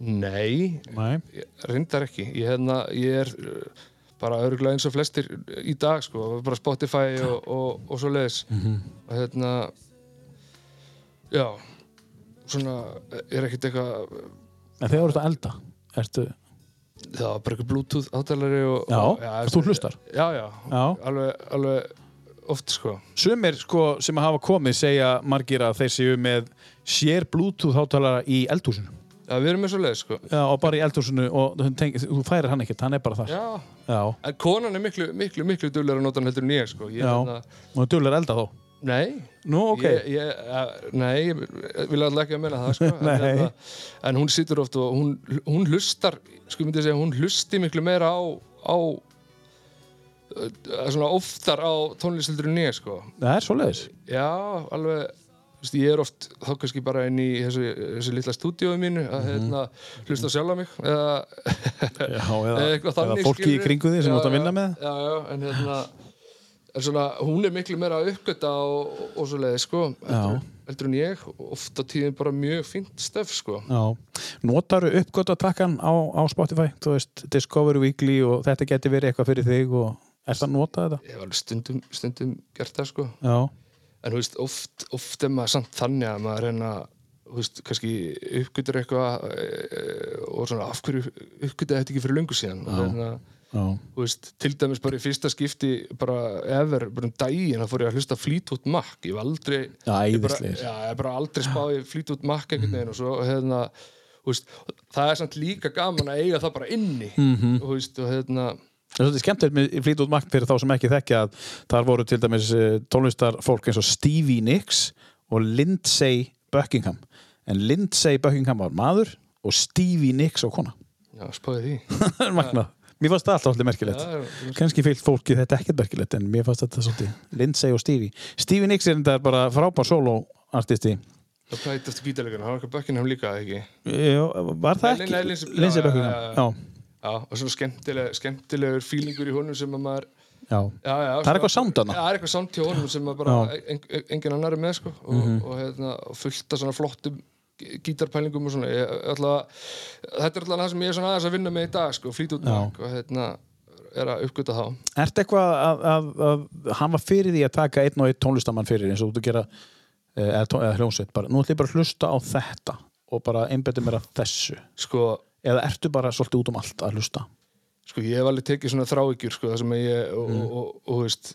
Nei, Nei, reyndar ekki. Ég, hérna, ég er uh, bara örgulega eins og flestir í dag sko, bara Spotify og, og, og svo leiðis og hérna já. Svona er ekkert eitthvað en þegar þú ert að elda ertu, það var bara eitthvað bluetooth átælari og, Já, og, þú hlustar? já, já, Já. Alveg, alveg oft sko. Sumir sko sem hafa komið segja margir að þeir séu með sér bluetooth hátalara í eldhúsinu. Já, við erum með svo leið sko. Já, og bara í eldhúsinu og tenk, þú færir hann ekkert, hann er bara þar. Já, Já, en konan er miklu, miklu, miklu duglegur að nota hann heldur ég sko. Ég, Já. og dullar elda þó nei, Nú, ok. Ég, ég, uh, nei, ég vil alltaf ekki að meina það sko. en, hérna, en hún situr oft og hún, hún hlustar sko myndi ég segja, hún hlusti miklu meira á, á uh, svona oftar á tónlistildur en ég sko. Það er svoleiðis. Já, alveg veist, ég er oft þá kannski bara inn í þessu, þessu litla stúdíói mínu að hérna, hlusta á sjálfa mig eða, Já, eða, eða fólki í kringu því sem þú ert að vinna með. Já, já, en hérna en svona, hún er miklu meira að uppgöta og, og, og svo leiði, sko heldur, en ég, og oft á tíðin bara mjög fínt stöf, sko. Já, notaru uppgötu takkan á, á Spotify, þú veist, Discovery Weekly og þetta geti verið eitthvað fyrir þig og er það að nota þetta? ég hef alveg stundum, stundum gert það, sko. Já, en þú veist, oft, oft er maður samt þannig að maður reyna þú veist, kannski uppgötur eitthvað e, og svona, af hverju uppgötu þetta ekki fyrir löngu síðan? Og hérna, já, þú veist, til dæmis bara í fyrsta skipti bara ever, bara um daginn þá fór ég að hlusta Fleetwood Mac. Ég hef aldrei Já, ég bara, já, ég bara aldrei spáði Fleetwood Mac einhvern veginn og svo hérna þú veist, það er samt líka gaman að eiga það bara inni og, þú veist, og hérna Það er svolítið skemmtilegt með Fleetwood Mac fyrir þá sem ekki þekkja að þar voru til dæmis eh, tónlistarfólk eins og Stevie Nicks og Lindsay Buckingham. En Lindsay Buckingham var maður og Stevie Nicks á kona. Já, spáði því Mér fannst það alltaf alltaf merkilegt. Kannski fyllt fólki þetta ekkert merkilegt en mér fannst þetta svolítið Lindsay og Stevie. Stevie Nicks er þetta bara frábær solo-artisti það plætti eftir gítarleikana, hann var ekki Buckingham líka ekki? Já, var það ekki? Lindsay- Lindsay já, já, Buckingham já, já. Og svona skemmtileg, skemmtilegur fílingur í honum sem að maður já, já, já, Það er eitthvað sound þarna. Já, það er eitthvað sound hjá honum sem að bara en, en, engin annar er með sko og, Mhm. og, hérna, og fullt af svona flottum gítarpælingum og svona ég, ætla, þetta er alltaf það sem ég er svona aðeins að vinna með í dag sko, flýt út og hérna er að uppgöta þá. Ertu eitthvað að, að, að hann var fyrir því að taka einn og einn tónlistamann fyrir eins og þú gera eh, eða, hljómsveit bara, nú ætlum ég bara að hlusta á þetta og bara einbetið mér að þessu. Sko, eða ertu bara svolítið út um allt að hlusta? Sko ég hef alveg tekið svona þráhyggjur sko, það sem ég og, Mm. og, og, og, veist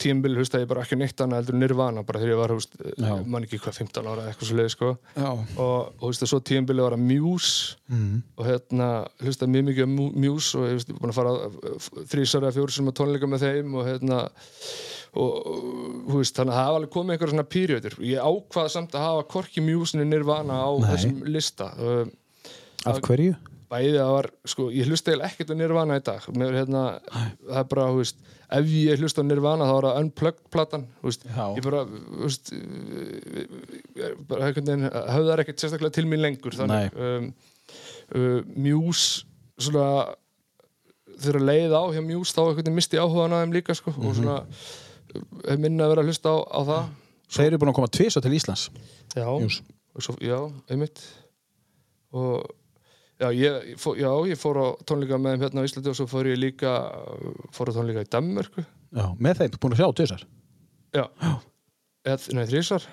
tímbil hlusta ég bara ekki neitt annað heldur Nirvana bara þegar ég var, þú veist, Já. man ekki hvað 15 ára eitthvað svo leið sko Já. og, veist, svo tímabili var að Muse mm. og hérna hlusta mjög mikið um Muse og ég er búin að fara þrísar eða fjóri sem að tónleika með þeim og hérna og, veist, þannig að það hafa alveg komið einhverja svona periódur ég ákvaða samt að hafa korki Muse niður Nirvana á Nei. þessum lista Af hverju? bæði að var, sko, ég hlusta eiginlega ekkert á Nirvana í dag er, hérna, það er bara, veist, ef ég hlusta á Nirvana þá er það unplugged platan ég bara, veist eh, bara einhvern veginn höfðar ekkert sérstaklega til mín lengur þannig um, uh, Muse svona þegar að leið á hjá Muse þá veginn misti áhugaðan á þeim líka sko, og svona hef minna að vera að hlusta á, á það. Þeir eru búin að koma tvisa til Íslands. Já, svo, já, einmitt. Og já ég, fór, já, ég fór á tónleika með þeim hérna á Íslandi og svo fór ég líka fór á tónleika í Danmörku. Já, með þeim, búin að sjá tvisar já, eða, nei, þrísvar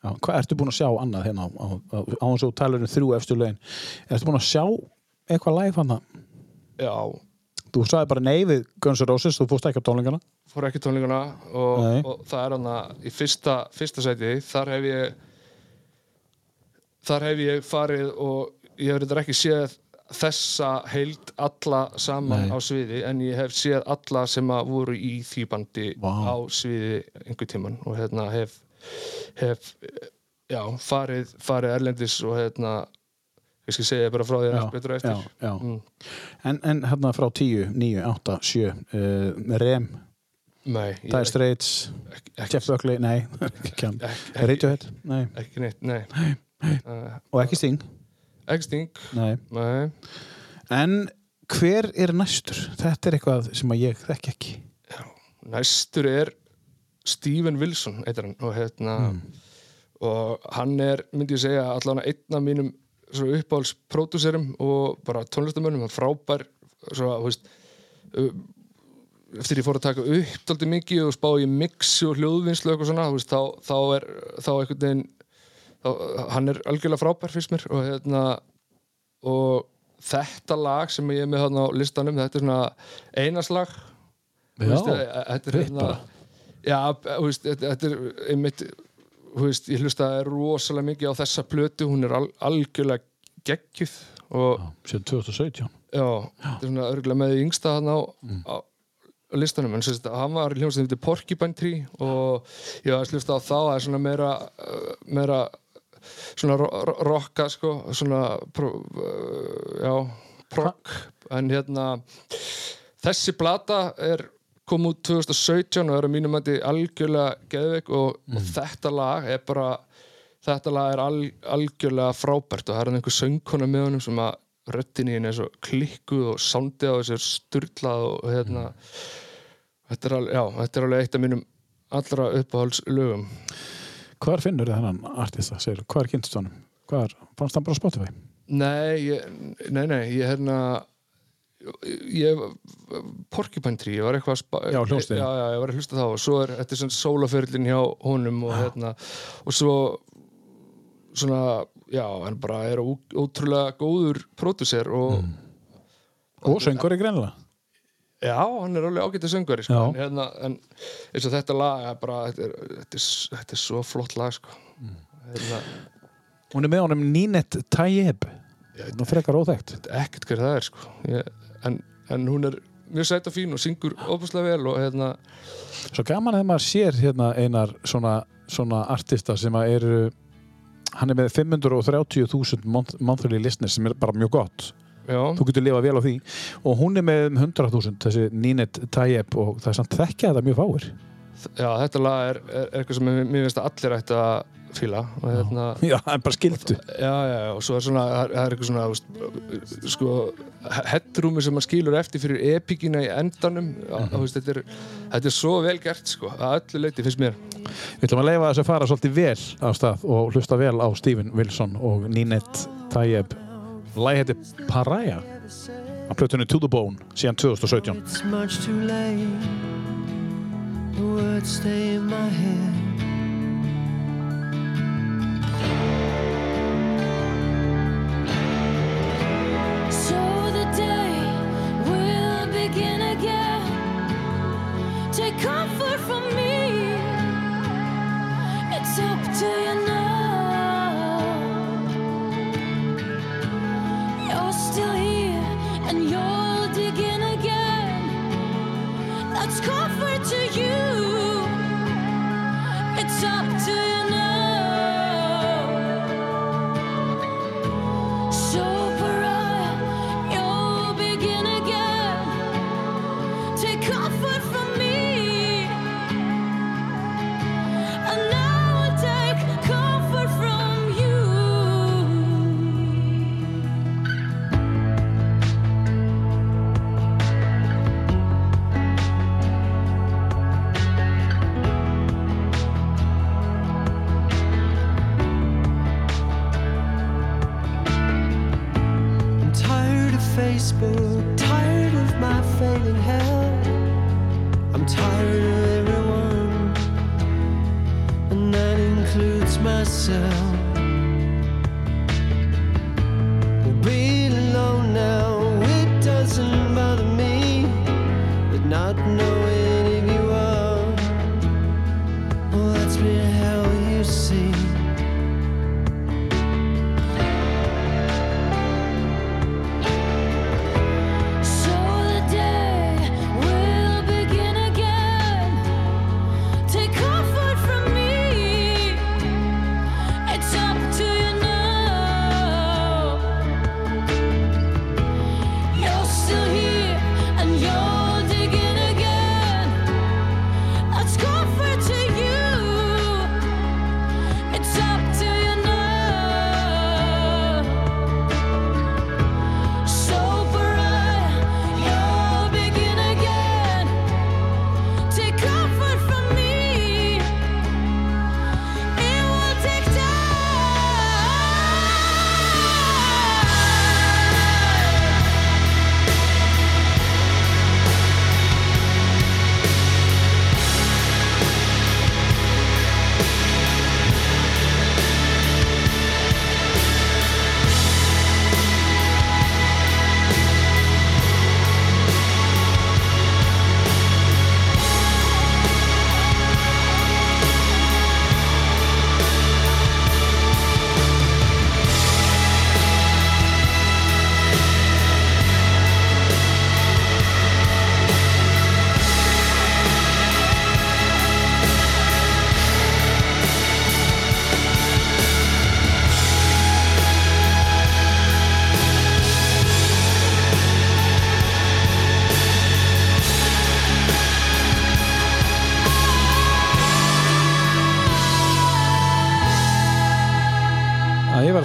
Já, hvað ertu búin að sjá annað hérna á, á, á, á hans og talar um þrjú efstu lögin ertu búin að sjá eitthvað live hann já, þú sagði bara nei við Guns N' Roses þú fórst ekki á tónleikana? Fór ekki tónleikuna og, Nei. og það er hann í fyrsta, fyrsta sæti. Þar hef ég þar hef ég farið og ég hef reyndar ekki séð þessa heild alla saman Nei. á sviði en ég hef séð alla sem að voru í því bandi Vá. á sviði einhver tíman og hérna hef, hef já, farið, farið erlendis og hérna ég skal segja bara frá því að betur á eftir já, já. Mm. En, en hérna frá 10, 9, 8, 7 uh, Rem, Nei, Dire Straits Jeff Buckley, nei ekki, Radiohead, nei ekki neitt, nei Uh, og ekki Sting, ekki sting, nei. Nei. En hver er næstur? Þetta er eitthvað sem að ég þekki ekki. Næstur er Steven Wilson heitir hann og hérna og hann er, myndi ég segja, allan einn af mínum uppáhaldspródúserum og bara tónlistamönnum, hann frábær svo, veist eftir ég fór að taka upp dálítið mikið og spá í mixi og hljóðvinnslu og eitthvað svona, veist, þá, þá er þá einhvern veginn þá, hann er algjörlega frábær fyrst mér og hérna og þetta lag sem ég er með þarna á listanum, þetta er svona einaslag Þú veist, e- e- þetta er hérna já, þú veist, þetta, þetta er einmitt, veist, ég hlusta rosalega mikið á þessa plötu, hún er al, algjörlega geggjuð og Síðan 2017 já, þetta er svona örgulega með yngsta hann á, Mm. á, listanum en sérst, hann var hljómsið þetta Porcupine Tree og ég var að hlusta á þá það er svona meira uh, meira svona ro- ro- rocka sko, svona uh, já, prog en hérna þessi plata er kom út 2017 og er að mínum mæti algjörlega geðveik og, og þetta lag er bara þetta lag er al, algjörlega frábært og það er einhver söngkona með honum sem að röttin í henni er svo klikkuð og sándið á þessu sturlað og hérna þetta er, alveg, já, þetta er alveg eitt af mínum allra uppáhaldslögum Hvar finnur þið þennan artista? Segir, hvað er kynst honum? Hvað er, fannst hann bara Spotify? Nei, ég, nei, nei, ég hérna ég Porcupine Tree, ég var eitthvað Já, já, já, ég var að hlusta þá og svo er þetta svona sólaferlin hjá honum og hérna og svo svona, já, hann bara er ótrúlega góður pródusser og Og söngur er greinilega já, hann er alveg ágætið söngari sko. En, hérna, en eins og þetta lag er bara, þetta er, þetta er, þetta er svo flott lag sko. hérna, Hún er með honum Ninette Tayeb Nú frekar óþekkt veit ekkert hver það er sko. ég, en, en hún er mjög sæt og fín og syngur óbúslega vel og hérna Svo gaman þegar maður sér hérna einar svona, svona artista sem að eru hann er með 530.000 month- monthly listeners sem er bara mjög gott já, þú getur lifað vel á því. Og hún er með um 100.000 þessi Ninette Tayeb og það er samt þekkja þetta mjög fáir. Já, þetta lag er, er, er eitthvað sem mér finnst að allir ætti að fíla. Og hérna Já, það er bara skildu Já, já, já, og svo er svona, það er- eitthvað svona, sko, headroomi sem maður skilur eftir fyrir epíkina í endanum, mm Mhm. veist, þetta, er, þetta er svo vel gert, sko, að öllu leiti finnst mér. Við ætlum að leifa þess að fara svolítið vel á stað og hlusta vel á Stephen Wilson og Ninette Tayeb Læg heiti Paraya á plötunni To The Bone síðan 2017 It's much too late. The words stay in my head. So the day will begin again. Take comfort from me. It's up to you now. It's up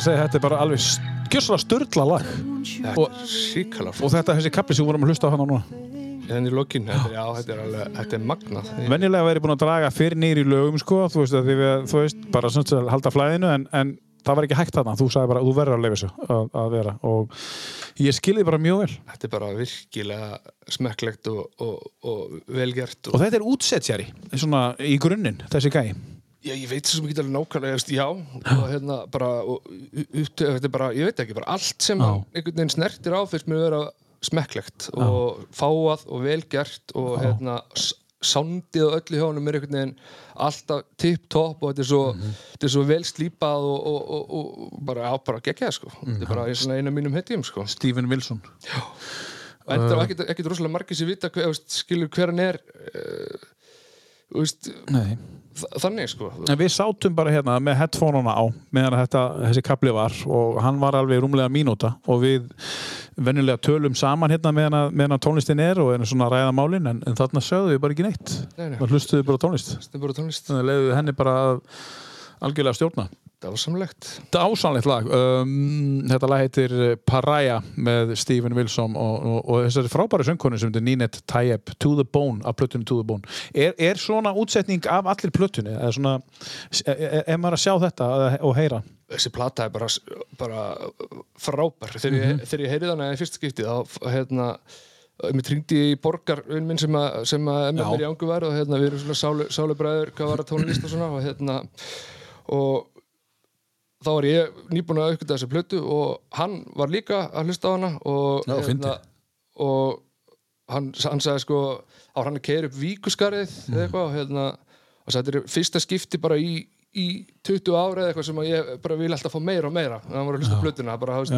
að segja þetta er bara alveg skjössala störla lag. Og, Síkala og þetta þessi kapli sem við vorum að hlusta á hann á núna Þannig í lokin, þetta er, já, þetta er alveg, þetta er magnað. Venjulega væri búin að draga fyrir nýri lögum sko, þú veist, við, þú veist, bara svona til að halda flæðinu en, en það var ekki hægt þarna. Þú sagði bara, þú verður að leifa þessu að, að vera. Og ég skilði bara mjög vel. Þetta er bara virkilega smekklegt og, og, og velgert og þetta er útsetjari, svona í grunninn þessi gæi Já, ég veit svo mikið alveg nákvæmlega, já, og hérna bara, og, ut, þetta er bara, ég veit ekki, bara allt sem Já. hann einhvern veginn snertir á fyrst mér vera smekklegt og fáað og velgert og hérna, s- soundið og öllu hjá honum er einhvern veginn alltaf tipp-topp og þetta er svo, þetta er svo vel slípað og, og, og, og bara, já, bara geggjað, sko. Þetta er bara eins og eina af mínum hetjum, sko. Stephen Wilson Og þetta er ekkert, rosalega margir sem vita skilur hver hann er, uh, veist, Nei. Þannig, sko. En við sátum bara hérna með headphone-una á meðan þetta, þessi kapli var og hann var alveg rúmlega mínúta og við venjulega tölum saman hérna meðan, tónlistin er og erum svona að ræða málin en, en þarna sögðu við bara ekki neitt Nei, nei. og hlustuðu bara tónlist Þetta bara tónlist. þannig leiðu henni bara algjörlega stjórna Dásamlegt. Dásanlegt lag um, Þetta lag heitir Paraya með Stephen Wilson og, og, og þessari frábæri söngkonu sem heitir Ninette Tayeb To the Bone, af plötunni To the Bone Er, er svona útsetning af allir plötunni eða svona, er, er, er maður að sjá þetta og heyra? þessi plata er bara, bara frábær þegar ég, þegar ég heyrið hana í fyrsta skipti þá hérna mér tringdi í borgar vinn minn sem að, sem að Já. MMR í ángu var og hérna við erum svona sálu, sálubræður hvað var að tónlist og svona og hérna og þá var ég nýbúin að aukvita þessi plötu og hann var líka að hlusta á hana og, Já, fyndið. og hann, hann sagði sko á hann að keira upp víkuskarið Mhm. eða eitthvað hérna og þetta er fyrsta skipti bara í, í 20 ára eða eitthvað sem að ég bara vil alltaf fá meira og meira. En hann var að hlusta plötuna bara, og,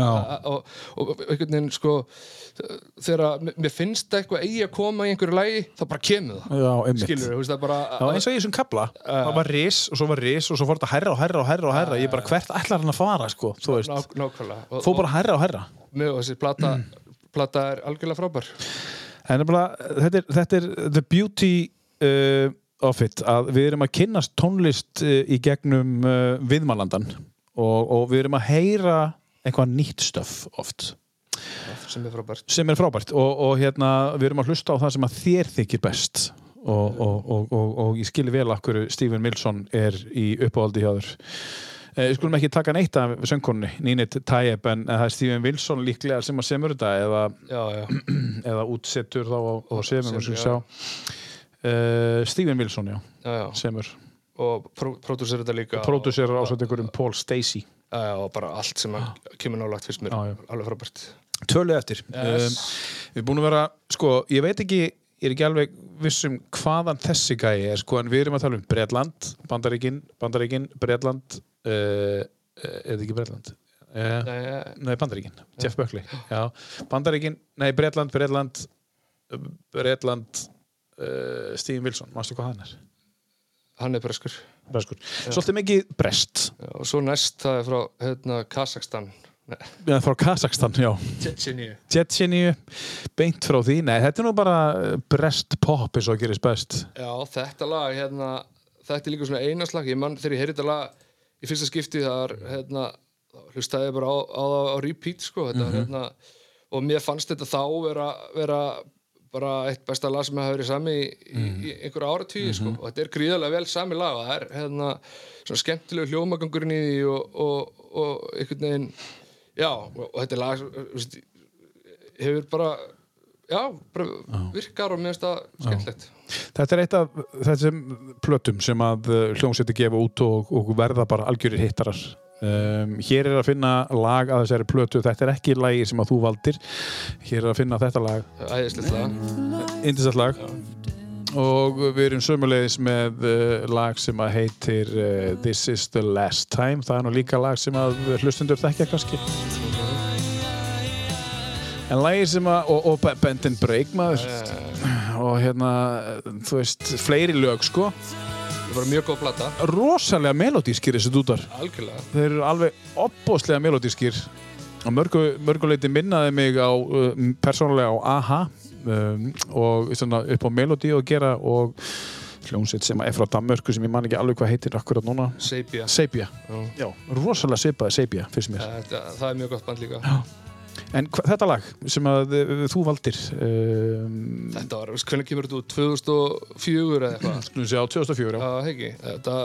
og, og einhvern veginn sko þegar mér- finnst eitthvað eigi að koma í einhverju lægi þá bara kemur það. Skilur þú það bara Já, eins og í þessum kapla, það var ris og svo var ris og svo fór þetta herra og herra og herra og herra ég bara hvert ætlar hann að fara sko, þú veist? Ná, nákvæmlega. Og, fór bara herra og herra og, og þessi plata, plata er algjörlega frábær. En þetta, er, þetta er the beauty uh, of it að við erum að kynnast tónlist uh, í gegnum uh, viðmælandan og, og við erum að heyra eitthvað nýtt stöf oft. Sem er frábært. Sem er frábært og, og hérna við erum að hlusta á það sem að þér þykir best og, og, og, og, og ég skilji vel akkur Stephen Wilson er í uppáhaldi hjá þér. Eh, Við skulum ekki taka neitt af söngkonni, Ninit Tayeb en það er Stephen Wilson líklega sem að semur þetta eða, eða útsettur þá og, og semur og semur, sjá uh, Stephen Wilson, já, já, já. semur og pró- pródúsera þetta líka Pródúserar ásett einhverjum Paul Stacey. Já, og bara allt sem kemur nálagt fyrst mér Já, já. alveg frábært. Tölið eftir. Yes. um, Við erum búin að vera, sko, ég veit ekki ég er ekki alveg vissum hvaðan þessi gæi er, sko, en við erum að tala um Bretland, Bandaríkin, Bandaríkin Bretland uh, eða ekki Bretland? Uh, Nei, eh, Nei, Bandaríkin, Jeff Buckley Já, Bandaríkin, nei, Bretland, Bretland uh, Bretland uh, Stephen Wilson, mástu hvað hann er? hann er breskur. Breskur. Svolítið mikið Brest. Já, og svo næst það er frá hérna, Kazakstan Já, frá Kazakstan, já. Tjetjeníu. Beint frá því. Nei, þetta er nú bara uh, Brest pop eins og gerist best. Já, þetta lag, hérna, þetta er líka svona eina slag, ég mann þegar ég heyrði þetta lag í fyrsta skipti þar, hérna, þá hlustaði ég bara á, á, á, á repeat, sko, þetta, Mhm. hérna, og mér fannst þetta þá vera, vera bara eitt besta lag sem hefur verið sami í, Mhm. í, einhverja áratvíi, sko, og þetta er gríðarlega vel sami lag og það er, hérna, svona skemmtilegu hljómagangurinn í því og, og, og einhvern veginn, já, og, þetta lag, veist, hefur bara, já, bara virkar og mér finnst það skemmtilegt. Þetta er eitt af þessum plötum sem að uh, hljómsveiti gefa út og, og verða bara algjörir hittarar um, Hér er að finna lag að þessari plötu. Þetta er ekki lagi sem að þú valdir. Hér er að finna þetta lag. Æðislegt lag. Lag. Og við erum sömulegis með uh, lag sem að heitir uh, This is the last time. Það er nú líka lag sem að hlustundur þekkja kannski. En lagi sem að og, og Bend and Break maður. Og hérna þú veist, fleiri lög sko Það er bara mjög góð plata, rosalega melodískir þessi dúdar. Algjörlega. þeir eru alveg opbóðslega melodískir og mörgu, mörguleiti minnaði mig á uh, persónulega á AHA um, og svona, upp á melodí og gera og hljómsveit sem er frá Danmörku sem ég man ekki alveg hvað heitir akkurat núna. Seipja. Seipja, já, rosalega svipaði Seipja fyrst mér, Þetta, það er mjög gott band líka. En þetta lag sem að uh, þú valdir um, Þetta var, hvernig kemur þetta út? 2004 eða eitthvað? skulum sé á 2004 já. Já, hegi. Þetta,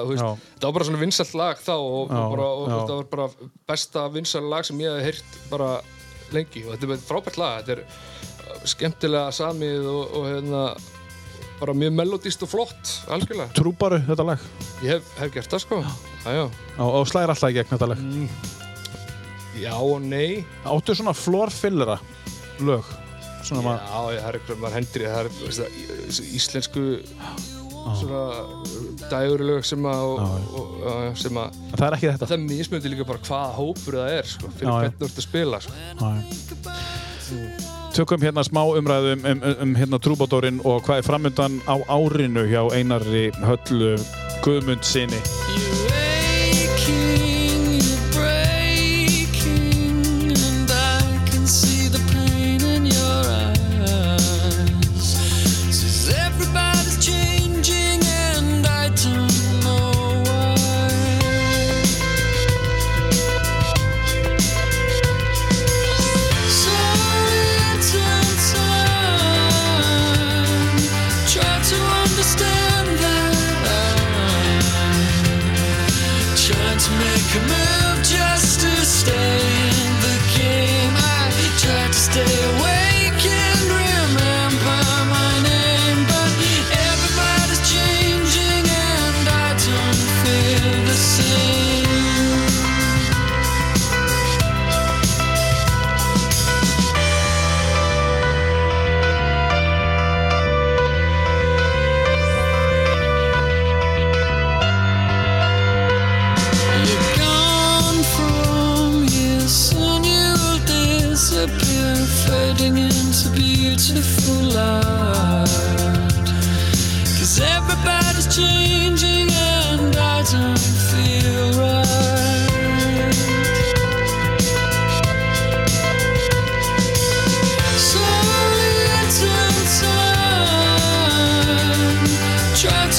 var bara svona vinsalt lag þá og, Já, bara, og þetta var bara besta vinsalt lag sem ég hef heyrt bara lengi og þetta er frábært lag. Þetta er uh, skemmtilega samið og, og hérna, bara mjög melodíst og flott, algjörlega. trúbaru þetta lag Ég hef, hef gert það sko. Já, já. og, og slæðir alltaf í gegn þetta lag Já og nei. áttu svona floorfillera lög svona Já, maður það er eitthvað, maður hendur í það, er veist það, íslensku svona dægurlög sem að og, og, og, sem að það er ekki þetta það mismöndi líka bara hvaða hópur það er sko, fyrir Já, já. hvernig þú ert að spila sko. Já. Tökum hérna smá umræðu um, um, um hérna trúbadórin og hvað er framöndan á árinu hjá Einari Höllu Guðmund sinni.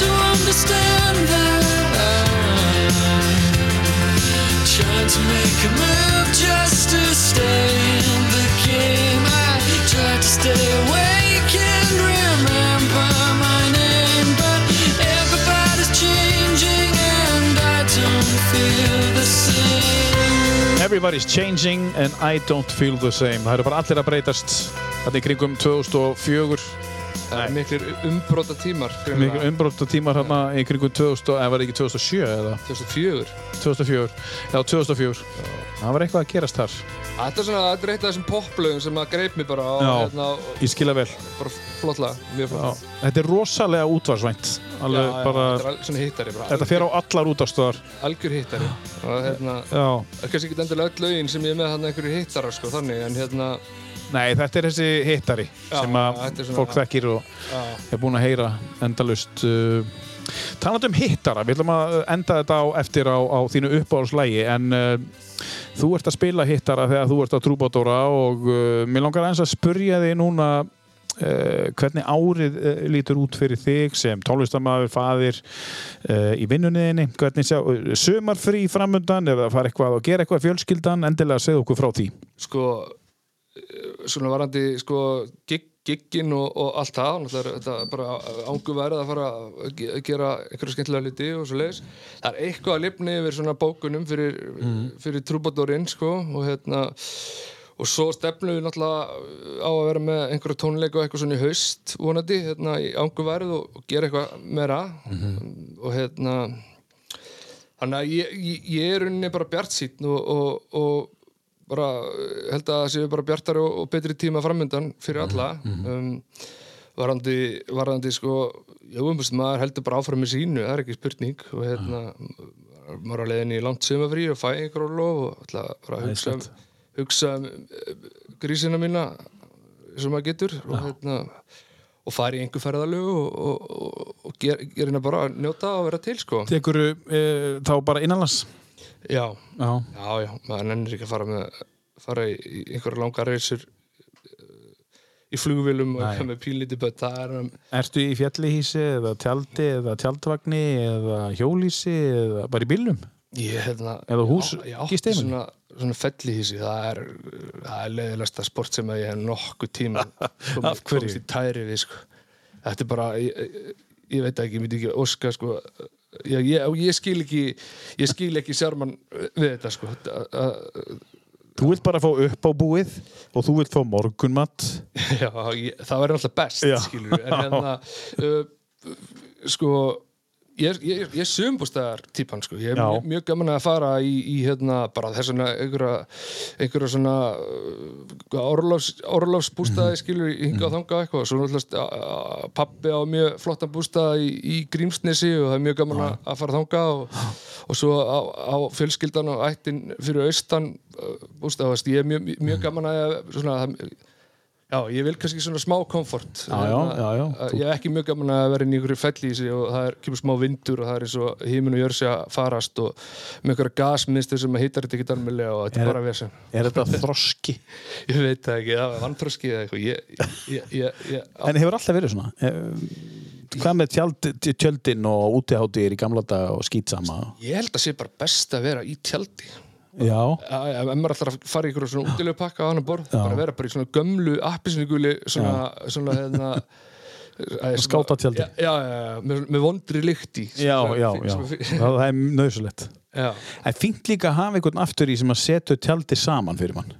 To understand that. Trying to make a move just to stay in the game. I tried to stay awake and remember my name, but everybody's changing and I don't feel the same. Everybody's changing and I don't feel the same. Það eru bara allir að breytast. Þetta er kringum 2004. Það er miklir umbróta tímar Mikið umbrótt tímar hérna í kringum 2000, eða var það ekki 2007 eða 2004 2004? Já, 2004. Það var eitthvað að gerast þar. Þetta er svona, þetta er eitt af þessum poplögum sem að greip mig bara á, Já. hérna, og Ég skilja vel. bara flottlega, mjög Já. flottlega. Þetta er rosalega útvarsvænt. Alveg Já, já, bara, Þetta er svona hittari bara. þetta fer á allar útastöðar. Algjör hittari. Og hérna, Já. það er kannski ekki endilega öll lögin sem ég er með hann einhverju hittara, sko, þannig, en hérna, Nei, þetta er þessi hittari sem að fólk þekkir og er búin að heyra endalust. Uh, Talandi um hittara, við ætlum að enda þetta á eftir á, á þínu uppáhaldslægi en uh, þú ert að spila hittara þegar þú ert að trúbátóra og uh, mér langar aðeins að spurja þig núna uh, hvernig árið uh, lítur út fyrir þig sem tónlistamæður, faðir uh, í vinnunniðinni, hvernig sjá, sumarfrí framundan eða fara eitthvað og gera eitthvað fjölskyldan, endilega segðu okkur frá því. sko, svona varandi, sko, gig, giggin og, og allt það, náttúrulega er þetta bara ángu verið að fara að ge- að gera einhverja skemmtilega hluti og svo leiðis. Það er eitthvað að lifni yfir svona bókunum fyrir, fyrir trúbadorinn, sko, og hérna, og svo stefnum við náttúrulega á að vera með einhverja tónleika og eitthvað svona í haust vonandi, hérna, í ángu verið og, og gera eitthvað meira. Og hérna þannig að ég, ég, ég er rauninni bara bjart sín og, og, og bara eh, held að það séu bara bjartari og, og betri tíma framöndan fyrir alla. um, varandi, varandi sko já, um, veist, maður heldur bara áfram með sínu það er ekki spurning. Og hérna maður er á leiðinni í langt sumafrí og fæ einhver lof og ætla bara að hugsa, um, hugsa um eh, grísina mína sem maður getur. Og hérna og fara í einhver ferðalög og, og, og, og gera ger hérna bara að njóta og vera til sko. Tekur uh, þá bara innanlands? Já, Já. já, já, maður nennir ekki að fara með fara í, í einhverja langar reysur í flugvélum og Nei. eitthvað með það er um, Ertu í fjallihísi eða tjaldi eða tjaldvagni eða hjólísi eða bara í bílnum? ég hérna Eða hús- já, já, gistiheimili? svona, svona fellihísi það er, það er leiðilegsta sport sem að ég hef nokkuð tíma komið, komist í tæri við sko. þetta er bara ég, ég, ég veit ekki, ég myndi ekki óska sko, ég, ég, ég skil ekki ég skil ekki sjármann við þetta sko. að, að, Þú vilt bara fá upp á búið og þú vilt fá morgunmatt Já, ég, það væri alltaf best, Já. skilur en hérna uh, sko ég, ég, ég sumbústæðar típan, sko. Ég er mjög, mjög gaman að fara í, í hérna, bara þessuna einhverja, einhverja svona uh, orlofs, orlofsbústæði, skilur í hinga og þanga eitthvað, svo náttúrulega pappi á mjög flottan bústæði í, í Grímsnesi og það er mjög gaman að, að fara þanga og, og svo á, á fjölskyldan og ættin fyrir austan uh, bústæði, veist, ég er mjög, mjög gaman að svona, það, Já, ég vil kannski svona smá komfort Já, já, já, já. Að- Ég er ekki mjög gaman að vera inn í einhverju sig og það er, kemur smá vindur og það er eins og híminn og jör sig að farast og með einhverja gasmiðstur sem að hýtar þetta ekki almennilega og þetta er Er- bara vesen Er þetta þroski? Ég veit það ekki, það var vannfroski eða eitthvað Ég, ég, ég, ég, En hefur alltaf verið svona? Eh, Hvað með tjald, tjöldin og útiháttir í gamla dag og skýtsama? ég held að sé bara best að vera í tjaldi ef maður að fara í einhverju svona útilegu pakka á annar borð, bara vera bara í svona gömlu appisnuguli svona, svona hérna svona- Skátatjaldi. Já, já, já, já, með, með vondri lykt í já, já, já. Það er nöðsulegt. já. En fínt líka að hafa einhvern aftur í sem að setja tjaldi saman fyrir mann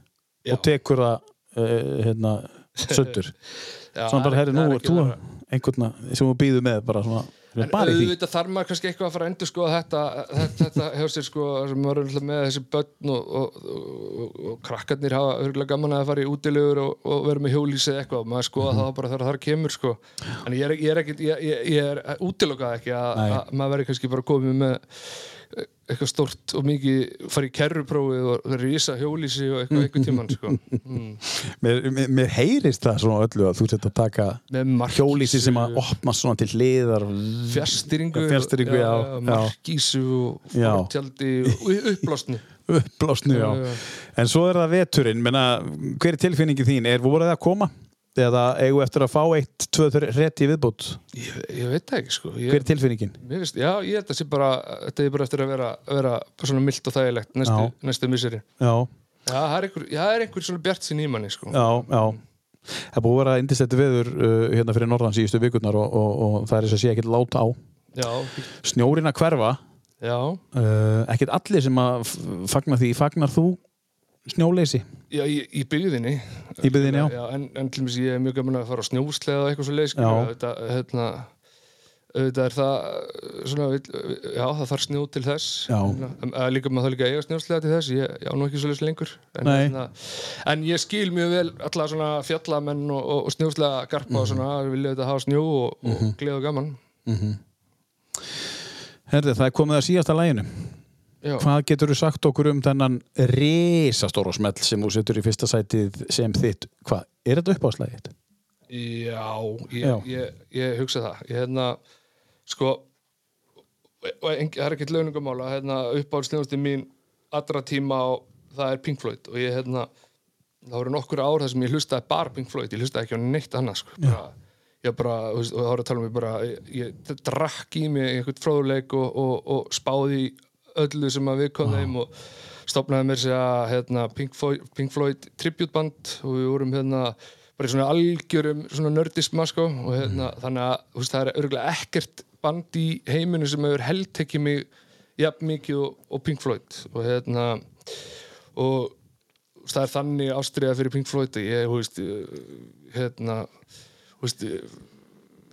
Já. og tekur það uh, hérna, söndur. Já, Svona bara, það er- herri, það nú er er þú einhvern sem þú býður með bara svona, En auðvitað þarf maður kannski eitthvað að fara að endur sko þetta, þetta, þetta hefur sér sko með þessi börn og, og, og, og krakkarnir hafa örgulega gaman að fara í útilegur og, og vera með hjólísi eða eitthvað. Og maður skoða Mhm. það bara þegar það kemur sko. En ég er, ég er ekki, ég, ég, ég er útilokað ekki að, að maður veri kannski bara komið með eitthvað stórt og mikið fara í kerruprófið og rísa hjólísi og eitthvað einhvern tímann sko mm. Mér, mér, mér heyrist það svona öllu að þú sett að taka hjólísi sem að opna svona til já, já. markísu og Já. fortjaldi og upplásni uppblásnu, já. Já. En svo er það veturinn, menna, hver er tilfinningin þín? Er voruð það að koma? Eða eigum eftir að fá eitt, tvö, rétti viðbútt? ég, ég veit það ekki sko ég, Hver er tilfinningin? finnst, já, ég held að sé bara þetta er bara eftir að vera, vera svona mild og þægilegt næstu, næstu miseri Já, já, það er einhver, já, það er einhver svona bjart sín í manni sko. já, já. Það búið að vera indislegt viður uh, hérna fyrir norðan síðustu vikurnar og, og, og það er þess að sé ekkert lát á. já, Snjórin að hverfa, já uh, ekkert allir sem að f- fagna því, fagnar þú snjóleysi? Já, í, í byggðinni. Í byggðinni, já. já en, en til dæmis ég er mjög gaman að fara á snjósleða og eitthvað svo Já. þetta, hérna, auðvitað er það svona, já, það þarf snjó til þess. Að líka maður það líka eiga snjósleða til þess ég, ég á nú ekki svo leið lengur. En, hérna, en ég skil mjög vel alla svona fjallamenn og, og, og snjósleða garpa Mhm. og svona, vilja þetta hafa snjó og, og gleð og gaman. Herði, það er komið að síðasta læginu já. Hvað getur þú sagt okkur um þennan risastóra smell sem þú setur í fyrsta sætið sem þitt Hvað, er þetta uppáðslægið? Já, ég, Já. Ég, ég hugsa það ég hérna, sko það er ekkert launingamála hérna, uppáhaldsnjóðusti mín allra tíma og það er Pink Floyd og ég hérna, það voru nokkur ár þar sem ég hlustaði bara Pink Floyd, ég hlustaði ekki á neitt annað sko, bara, ég bara, þú veist, og það voru að tala um ég bara, ég, ég drakk í mig einhvern fróðuleik og, og, og spáði í öllu sem að við kom þeim og stopnaði mér sér að hérna, Pink, Floyd, Pink Floyd tribute band og við vorum hérna bara í svona algjörum svona nördisma sko og hérna þannig að þú veist, það er örgulega ekkert band í heiminu sem hefur heldtekið mig jafn mikið og, og Pink Floyd. Og hérna og það er þannig ástriða fyrir Pink Floyd ég, þú veist, hérna þú veist,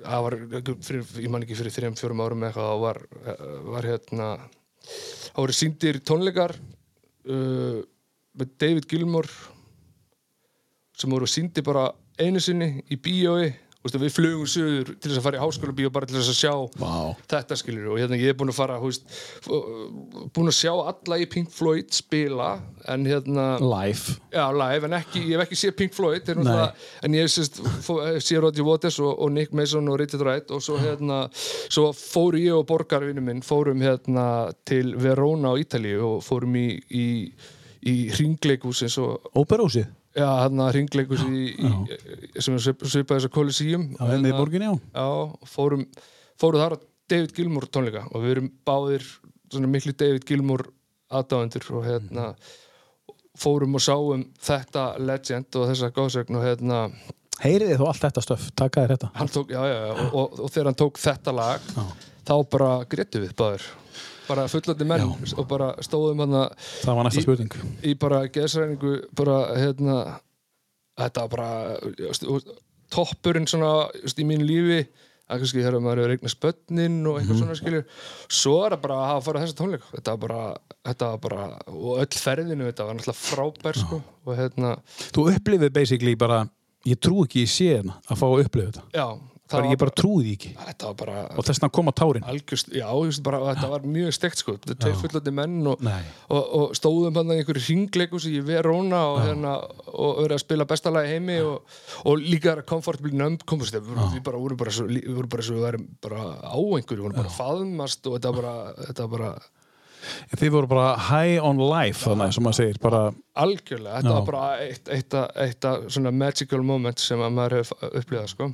það var fyrir, ég man ekki fyrir þrejum, fjórum árum eitthvað, þá var, eh, var hérna það voru síndir tónleikar uh, með David Gilmour sem voru síndi bara einu sinni í bíói Veist, við flugum söður til þess að fara í háskóla bíó bara til þess að sjá Vá. þetta skilur og hérna ég er búinn að fara þú veist, búinn að sjá alla í Pink Floyd spila en hérna Live. Já, live, en ekki, ég hef ekki séð Pink Floyd en ég séð Roger Waters og, og Nick Mason og Richard Wright og svo hérna, svo fóru ég og borgarvinu minn fórum hérna til Verona á Ítalíu og fórum í, í, í hringleikus eins og Óperósið já, hérna hringleikus sem er svip- svipað þess að Coliseum. Á henni í borginni á Já, og fórum, fórum þar á David Gilmour tónleika og við erum báðir svona miklu David Gilmour aðdáðendur og hérna fórum og sáum þetta legend og þessa góðsögn og hérna Heyrið þið þó allt þetta stöf, taka þér þetta? Tók, já, já, já, og, og, og þegar hann tók þetta lag þá bara gréttu við báðir bara fullandi menn og bara stóðum hann Það var næsta Í- spurning. í bara geðsræningu bara hérna þetta var bara toppurinn svona just, í mínu lífi. Að kannski þegar maður hefur eignast börnin og eitthvað svona skilur. Svo er það bara að hafa farið þessa tónleik. Þetta var bara, þetta var bara og öll ferðinu þetta var náttúrulega frábær sko. Og hérna, Þú upplifið basically bara Ég trú ekki í séðan að fá að upplifa þetta. Já bara, Ég bara því ekki. Var bara Og þess vegna koma tárin. algjörst, já, bara, þetta var mjög stekt sko, þetta er tveir fullandi menn og, og, og stóðum hann í einhverju hringleikus í Verona og, hérna, og verið að spila bestalagi heimi og, og líka comfortably numb komast, við, vorum- bara svo, við vorum bara svo við værum bara á einhverju, við vorum bara að faðmast og þetta var bara, bara Þið voru bara high on life Þannig sem maður segir bara algjörlega, þetta Já. var bara eitt, eitt, eitt, eitt magical moment sem að maður hefur upplifað sko.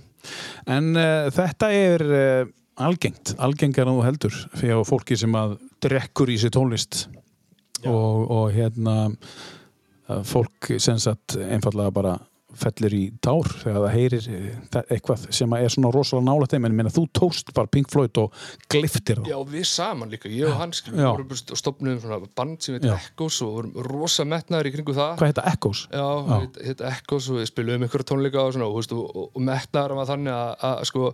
En uh, þetta er uh, algengt, algengar en þú heldur fyrir fólki sem að drekkur í sér tónlist og, og hérna fólk sem sagt einfallega bara fellir í tár þegar það heyrir eh, eitthvað sem er svona rosalega nálægt þeim. En minna, þú tókst bara Pink Floyd og gliftir þá. Já, við saman líka, ég og bara stopnum svona band sem heit Já. Echoes og vorum rosa metnaður í kringu það. Hvað heita Echoes? Já, þetta Echoes og við spilum einhverja tónleika og og, og, og, metnaður var þannig að, að sko,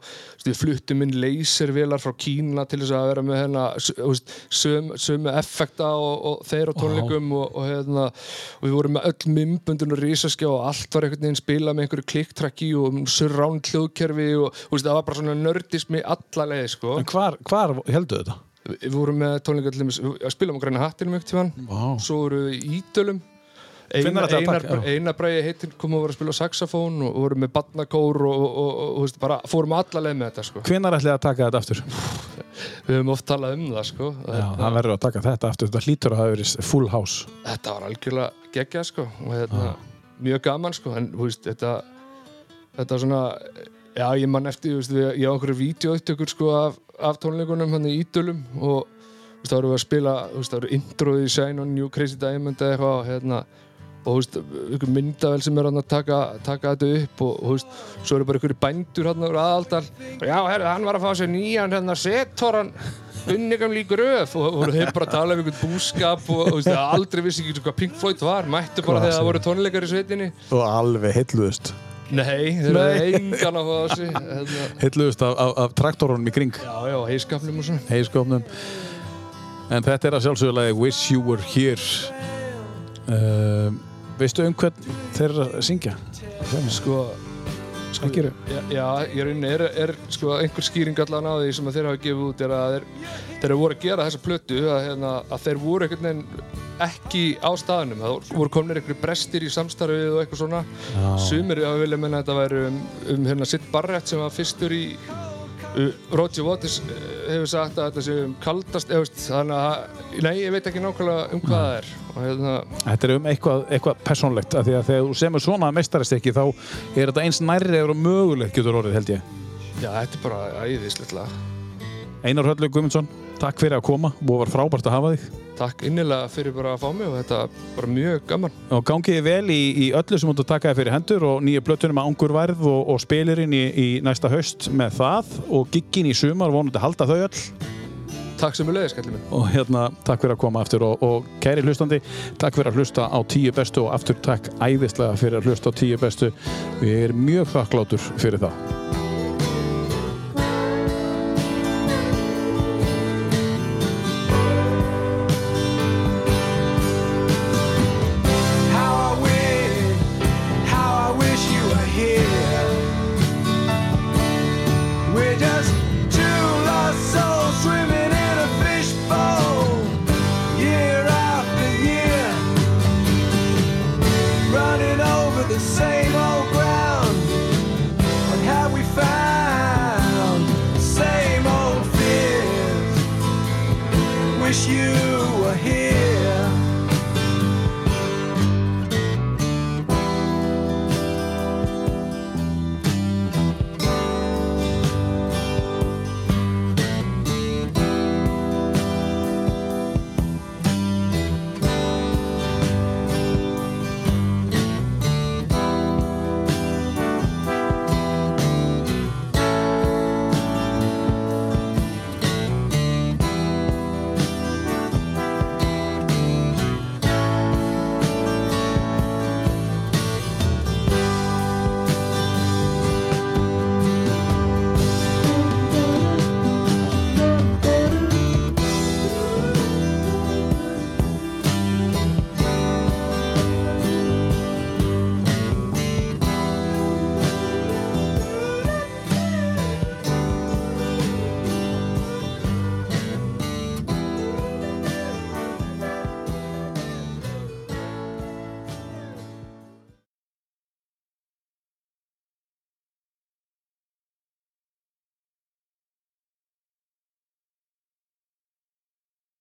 við fluttum inn laservélar frá Kína til þess að vera með hérna, s- þú veist, söm, sömu effekta og, og þeir á tónleikum og, og, hérna, við vorum með öll mymbundun og risaskjá og allt var einhvern veginn spilað með einhverju klikktrakki og surround hljóðkerfi og veist, það var bara svona nördismi alla leið sko. En hvar, hvar heldur þetta? Við vorum með tónleika til dæmis, við spilum á græna hattinum einhvern tímann Vá. svo voru við í Ídölum Einar, ætlaði að einar, einar bræði heitin kom og var að spila saxofón og voru með badnakór og, og, og, og, bara fórum alla leið með þetta sko. Hvenær ætlið að taka þetta aftur? við höfum oft talað um það sko. Já, þetta, það verður að taka þetta aftur Þetta hlýtur að hafa verið full house þetta var algjörlega geggjað sko. og hérna, mjög gaman sko. en veist, þetta þetta svona já, ég man eftir, veist, við, ég á einhverju vídeoaupptökur sko, af, af tónleikunum hann í Ídölum og þá vorum við að spila það voru introið í Shine on You Crazy Diamond eða eitthvað og hérna og veist, einhver myndavel sem er hann að taka, taka þetta upp og veist, svo eru bara einhverju bændur hann úr aðaldal. Og já, herru, hann var að fá sér nýjan hérna setor hann unni gamli í gröf og voru þeir bara að tala um einhvern búskap og, og veist, aldrei vissi ekki hvað Pink Floyd var. Mættu bara Hvað þegar það voru tónleikar í sveitinni. Og alveg heilluðust. Nei, þeir eru engan að fá þessi hérna, heilluðust af, af, af traktorunum í kring. Já, já, heiskapnum og svona heiskofnum en þetta er að sjálfsögulegi Wish You Were Here. Uh, veistu um hvern þeir eru að syngja? Sko, sko Ekki eru? Já, já ég rauninni er, er sko, einhver skýring allan á því sem að þeir hafa gefið út er að þeir, þeir voru að gera þessa plötu að, hérna, að þeir voru einhvern veginn ekki á staðnum það voru kominir einhverju brestir í samstarfið og eitthvað svona sumir hafa viljað menna að þetta væri um, um hérna, Sid Barrett sem var fyrstur í Roger Waters uh, hefur sagt að þetta sé um kaldast eða, veist, þannig að, nei, ég veit ekki nákvæmlega um hvað það er. Hérna, Þetta er um eitthvað, eitthvað persónlegt af því að þegar þú semur svona meistarastekki þá er þetta eins nærri og mögulegt getur orðið held ég. Já, þetta er bara æðislegt lag. Einar Höllu Guðmundsson, takk fyrir að koma. Og var frábært að hafa þig Takk innilega fyrir bara að fá mig og þetta er bara mjög gaman. Og gangiði vel í, í öllu sem þú taka þér fyrir hendur og nýja blöttunum með Angurværð og, og spilirinn í, í næsta haust með það og giggin í sumar vonandi að halda þau öll. Takk sem við leiðis, kallið minn. Og hérna takk fyrir að koma aftur og, og kæri hlustandi, takk fyrir að hlusta á tíu bestu og aftur takk æðislega fyrir að hlusta á tíu bestu. Við erum mjög þakklátur fyrir það